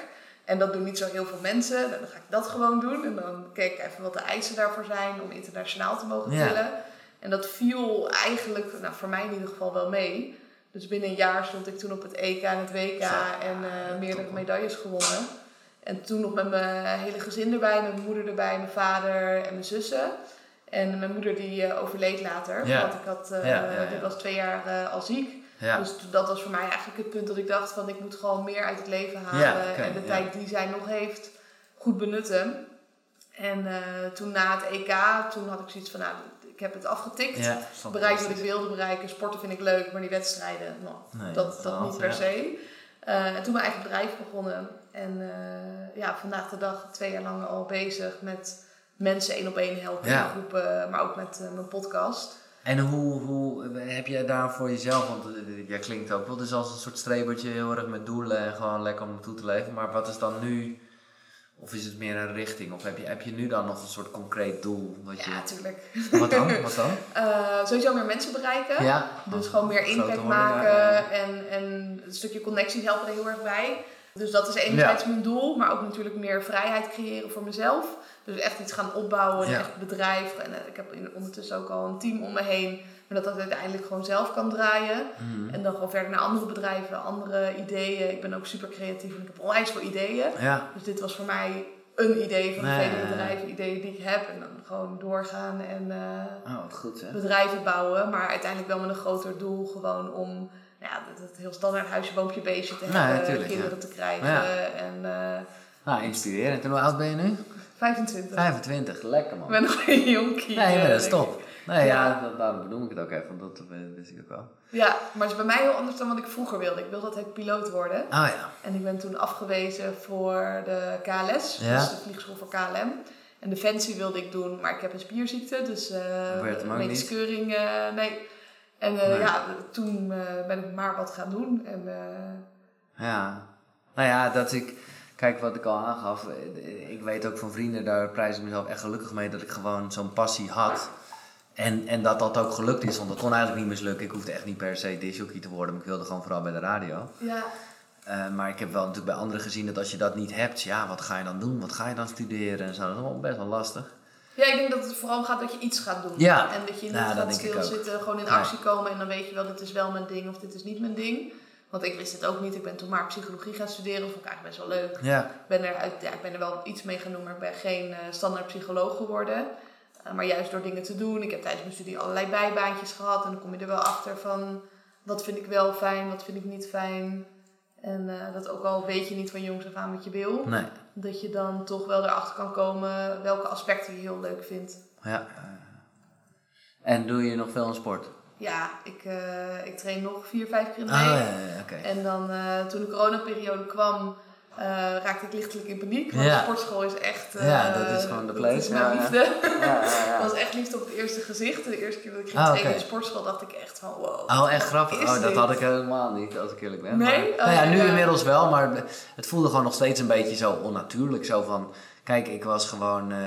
En dat doen niet zo heel veel mensen. Nou, Dan ga ik dat gewoon doen. En dan keek ik even wat de eisen daarvoor zijn om internationaal te mogen Ja. tillen. En dat viel eigenlijk, nou, voor mij in ieder geval wel mee. Dus binnen een jaar stond ik toen op het EK en het WK en meerdere medailles gewonnen. En toen nog met mijn hele gezin erbij, met mijn moeder erbij, mijn vader en mijn zussen. En mijn moeder die eh, overleed later, Ja. want ik had, Ja, ja, ja. ik was twee jaar eh, al ziek. Dus dat was voor mij eigenlijk het punt dat ik dacht van ik moet gewoon meer uit het leven halen. En de tijd die zij nog heeft goed benutten. En toen na het EK, toen had ik zoiets van nou, ik heb het afgetikt. ja. snap ik. Bereikt wat ik wilde bereiken. Sporten vind ik leuk, maar die wedstrijden, nou, Nee, dat, dat haalt, niet per se. En toen mijn eigen bedrijf begonnen. En eh, ja, vandaag de dag twee jaar lang al bezig met mensen één op één helpen Ja. in groepen, maar ook met eh, mijn podcast. En hoe, hoe heb jij daar voor jezelf, want eh, jij klinkt ook wel dus als een soort strebertje, heel erg met doelen en gewoon lekker om naartoe te leven. Maar wat is dan nu, of is het meer een richting? Of heb je, heb je nu dan nog een soort concreet doel? Wat je, Ja, tuurlijk. Wat dan? [laughs] Wat dan? Eh, sowieso meer mensen bereiken. Ja. Dus gewoon meer impact worden, maken ja. En, en een stukje connecties helpen er heel erg bij. Dus dat is enerzijds mijn doel, maar ook natuurlijk meer vrijheid creëren voor mezelf. Dus echt iets gaan opbouwen, Ja. echt bedrijf. En eh, ik heb in- ondertussen ook al een team om me heen, maar dat dat uiteindelijk gewoon zelf kan draaien. Mhm. En dan gewoon verder naar andere bedrijven, andere ideeën. Ik ben ook super creatief en ik heb onwijs veel ideeën. Ja, Dus dit was voor mij een idee van de Nee, vele bedrijven, ideeën die ik heb. En dan gewoon doorgaan en... eh, oh, goed hè. bedrijven bouwen, maar uiteindelijk wel met een groter doel gewoon om ja, dat, dat heel standaard huisje, boompje, beestje te hebben, kinderen te krijgen en Nou, inspirerend. En hoe oud ben je nu? 25. 25, lekker man. Ik ben nog een jonkie. Nee, maar dat is top. Nee, ja, Ja. dat- daarom benoem ik het ook even, want dat wist ik ook wel. Ja, maar het is bij mij heel anders dan wat ik vroeger wilde. Ik wilde altijd piloot worden. Oh ja. En ik ben toen afgewezen voor de KLS, Ja. dus de vliegschool voor KLM. En Defensie wilde ik doen, maar ik heb een spierziekte, dus uh, medische keuring, nee. En eh, Nee. ja, toen eh, ben ik maar wat gaan doen. En, eh, Ja. Nou ja, dat ik... Kijk, wat ik al aangaf. Ik weet ook van vrienden, daar prijs ik mezelf echt gelukkig mee dat ik gewoon zo'n passie had. En, en dat dat ook gelukt is, want dat kon eigenlijk niet mislukken. Ik hoefde echt niet per se disjockey te worden, maar ik wilde gewoon vooral bij de radio. ja, maar ik heb wel natuurlijk bij anderen gezien dat als je dat niet hebt, ja, wat ga je dan doen? Wat ga je dan studeren en zo? Dat is allemaal best wel lastig. Ja, ik denk dat het vooral gaat dat je iets gaat doen. Ja. En dat je niet dat gaat stilzitten, gewoon in actie komen en dan weet je wel, dit is wel mijn ding of dit is niet mijn ding. Want ik wist het ook niet. Ik ben toen maar psychologie gaan studeren. Vond ik eigenlijk best wel leuk. Ja. Ik ben er, ja, ik ben er wel iets mee gaan doen, maar ik ben geen eh, standaard psycholoog geworden. Eh, maar juist door dingen te doen. Ik heb tijdens mijn studie allerlei bijbaantjes gehad. En dan kom je er wel achter van wat vind ik wel fijn, wat vind ik niet fijn. En eh, dat ook al weet je niet van jongs af aan wat je wil. Nee. Dat je dan toch wel erachter kan komen welke aspecten je heel leuk vindt. Ja. En doe je nog veel aan sport? Ja, ik, eh, ik train nog vier, vijf keer in de Ah, week. ja, ja, oké. En dan eh, toen de coronaperiode kwam, eh, raakte ik lichtelijk in paniek. Want Ja. de sportschool is echt... eh, Ja, dat is gewoon de place, Dat is mijn ja, liefde. Ja. [laughs] Dat was echt liefde op het eerste gezicht. De eerste keer dat ik ging trainen oké. in de sportschool dacht ik echt van wow. Oh, echt grappig. Oh, dat dit? had ik helemaal niet, als ik eerlijk ben. Nee? Maar, Oh, nou ja, nu inmiddels wel, maar het voelde gewoon nog steeds een beetje zo onnatuurlijk. Zo van, kijk, ik was gewoon eh,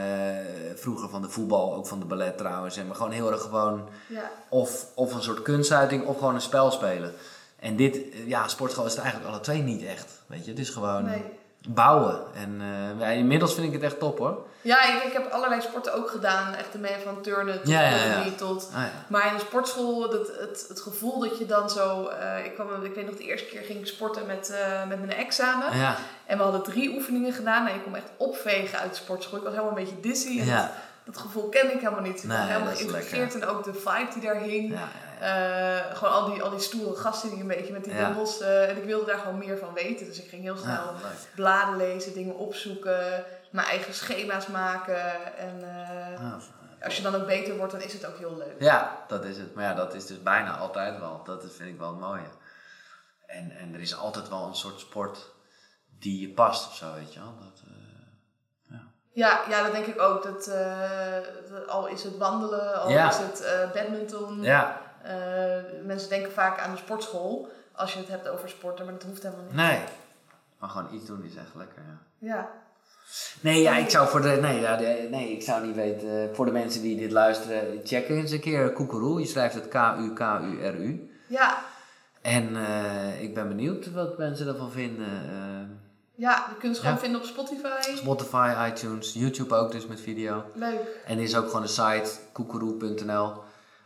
vroeger van de voetbal, ook van de ballet trouwens. En maar gewoon heel erg gewoon, Ja, of, of een soort kunstuiting, of gewoon een spel spelen. En dit, eh, ja, sportschool is het eigenlijk alle twee niet echt. Weet je, het is gewoon nee. bouwen. En ja, inmiddels vind ik het echt top hoor. Ja, ik, ik heb allerlei sporten ook gedaan. Echt ermee van turnen tot Ja, ja, ja. rugby tot... Ah, ja. Maar in de sportschool, dat, het, het gevoel dat je dan zo... eh, ik, kwam, ik weet nog, de eerste keer ging ik sporten met, met mijn ex samen. Ja, En we hadden drie oefeningen gedaan. En je kon me echt opvegen uit de sportschool. Ik was helemaal een beetje dizzy. Dat, dat gevoel ken ik helemaal niet. Ik Nee, was helemaal geïntegreerd. En ook de vibe die daar hing. Eh, gewoon al die, al die stoere gasten die een beetje met die Ja. eh, en ik wilde daar gewoon meer van weten. Dus ik ging heel snel Ja, bladen lezen, dingen opzoeken, mijn eigen schema's maken. En eh, Ja. als je dan ook beter wordt, dan is het ook heel leuk. Ja, dat is het. Maar ja, dat is dus bijna altijd wel. Dat vind ik wel het mooie. En, en er is altijd wel een soort sport die je past of zo, weet je wel. Dat, Ja, ja, dat denk ik ook. Dat, al is het wandelen, al Ja. is het badminton. ja, Eh, mensen denken vaak aan de sportschool als je het hebt over sporten, maar dat hoeft helemaal niet. nee. Maar gewoon iets doen is echt lekker, ja. Ja. Nee, ja, ik zou voor de... Nee, ja, de- nee, ik zou niet weten... Voor de mensen die dit luisteren, check eens een keer Koekeroe. Je schrijft het K-U-K-U-R-U. Ja, En eh, ik ben benieuwd wat mensen ervan vinden. Eh, ja, je kunt ze gewoon vinden op Spotify. Spotify, iTunes, YouTube ook dus met video. Leuk. En er is ook gewoon de site koekeroe.nl.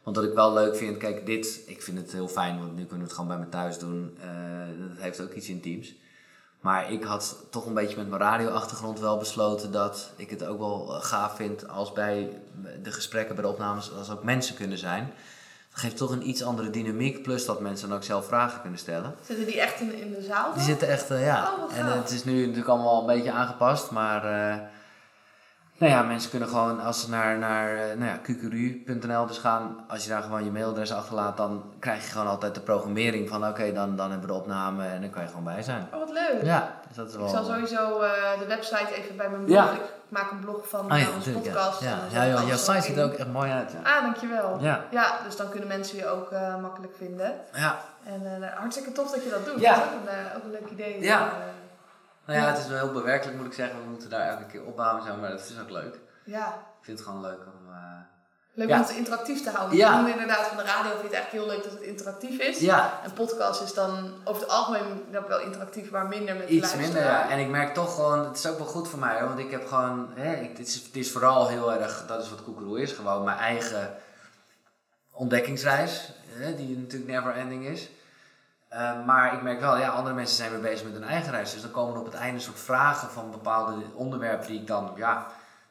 Want wat ik wel leuk vind, kijk, dit, ik vind het heel fijn, want nu kunnen we het gewoon bij me thuis doen. Eh, dat heeft ook iets intiems. Maar ik had toch een beetje met mijn radioachtergrond wel besloten dat ik het ook wel eh, gaaf vind als bij de gesprekken, bij de opnames, als ook mensen kunnen zijn. Dat geeft toch een iets andere dynamiek, plus dat mensen dan ook zelf vragen kunnen stellen. Zitten die echt in, in de zaal? Die dan? zitten echt, eh, ja. Oh, wat en het is nu natuurlijk allemaal een beetje aangepast, maar nou ja, mensen kunnen gewoon als ze naar, naar eh, nou ja, qqru.nl dus gaan, als je daar gewoon je mailadres achterlaat, dan krijg je gewoon altijd de programmering van oké, dan, dan hebben we de opname en dan kan je gewoon bij zijn. Oh, wat leuk. Ja, dus dat is wel... Ik zal sowieso eh, de website even bij mijn Ja. blog. Ik maak een blog van Ah eh, ja, onze natuurlijk. Ja, podcast. ja. dan ja joh, jouw site ziet er ook echt mooi uit. Ja. Ah, dankjewel. Ja. Ja, dus dan kunnen mensen je ook eh, makkelijk vinden. Ja. En eh, hartstikke tof dat je dat doet. Ja. Dat is ook een, eh, ook een leuk idee. Ja. Nou ja, het is wel heel bewerkelijk moet ik zeggen. We moeten daar elke keer opbouwen, zo, maar dat is ook leuk. ja. Ik vind het gewoon leuk om... eh, Leuk Ja. om het interactief te houden. Ja. Noemde inderdaad van de radio vind je het eigenlijk heel leuk dat het interactief is. Ja, Een podcast is dan over het algemeen ook wel interactief, maar minder met Iets minder, ja. En ik merk toch gewoon, het is ook wel goed voor mij, hoor, want ik heb gewoon, hè, ik, het, is, het is vooral heel erg, dat is wat Koekeroe is, gewoon mijn eigen ontdekkingsreis, hè, die natuurlijk never ending is. Eh, maar ik merk wel, ja, andere mensen zijn weer bezig met hun eigen reis. Dus dan komen er op het einde een soort vragen van bepaalde onderwerpen die ik dan, ja,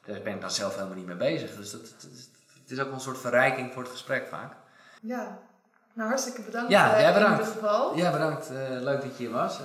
daar ben ik dan zelf helemaal niet mee bezig. Dus dat, het, is ook wel een soort verrijking voor het gesprek vaak. Ja. Nou, hartstikke bedankt Ja, eh, jij in bedankt. ieder geval. Ja, bedankt. eh, leuk dat je hier was.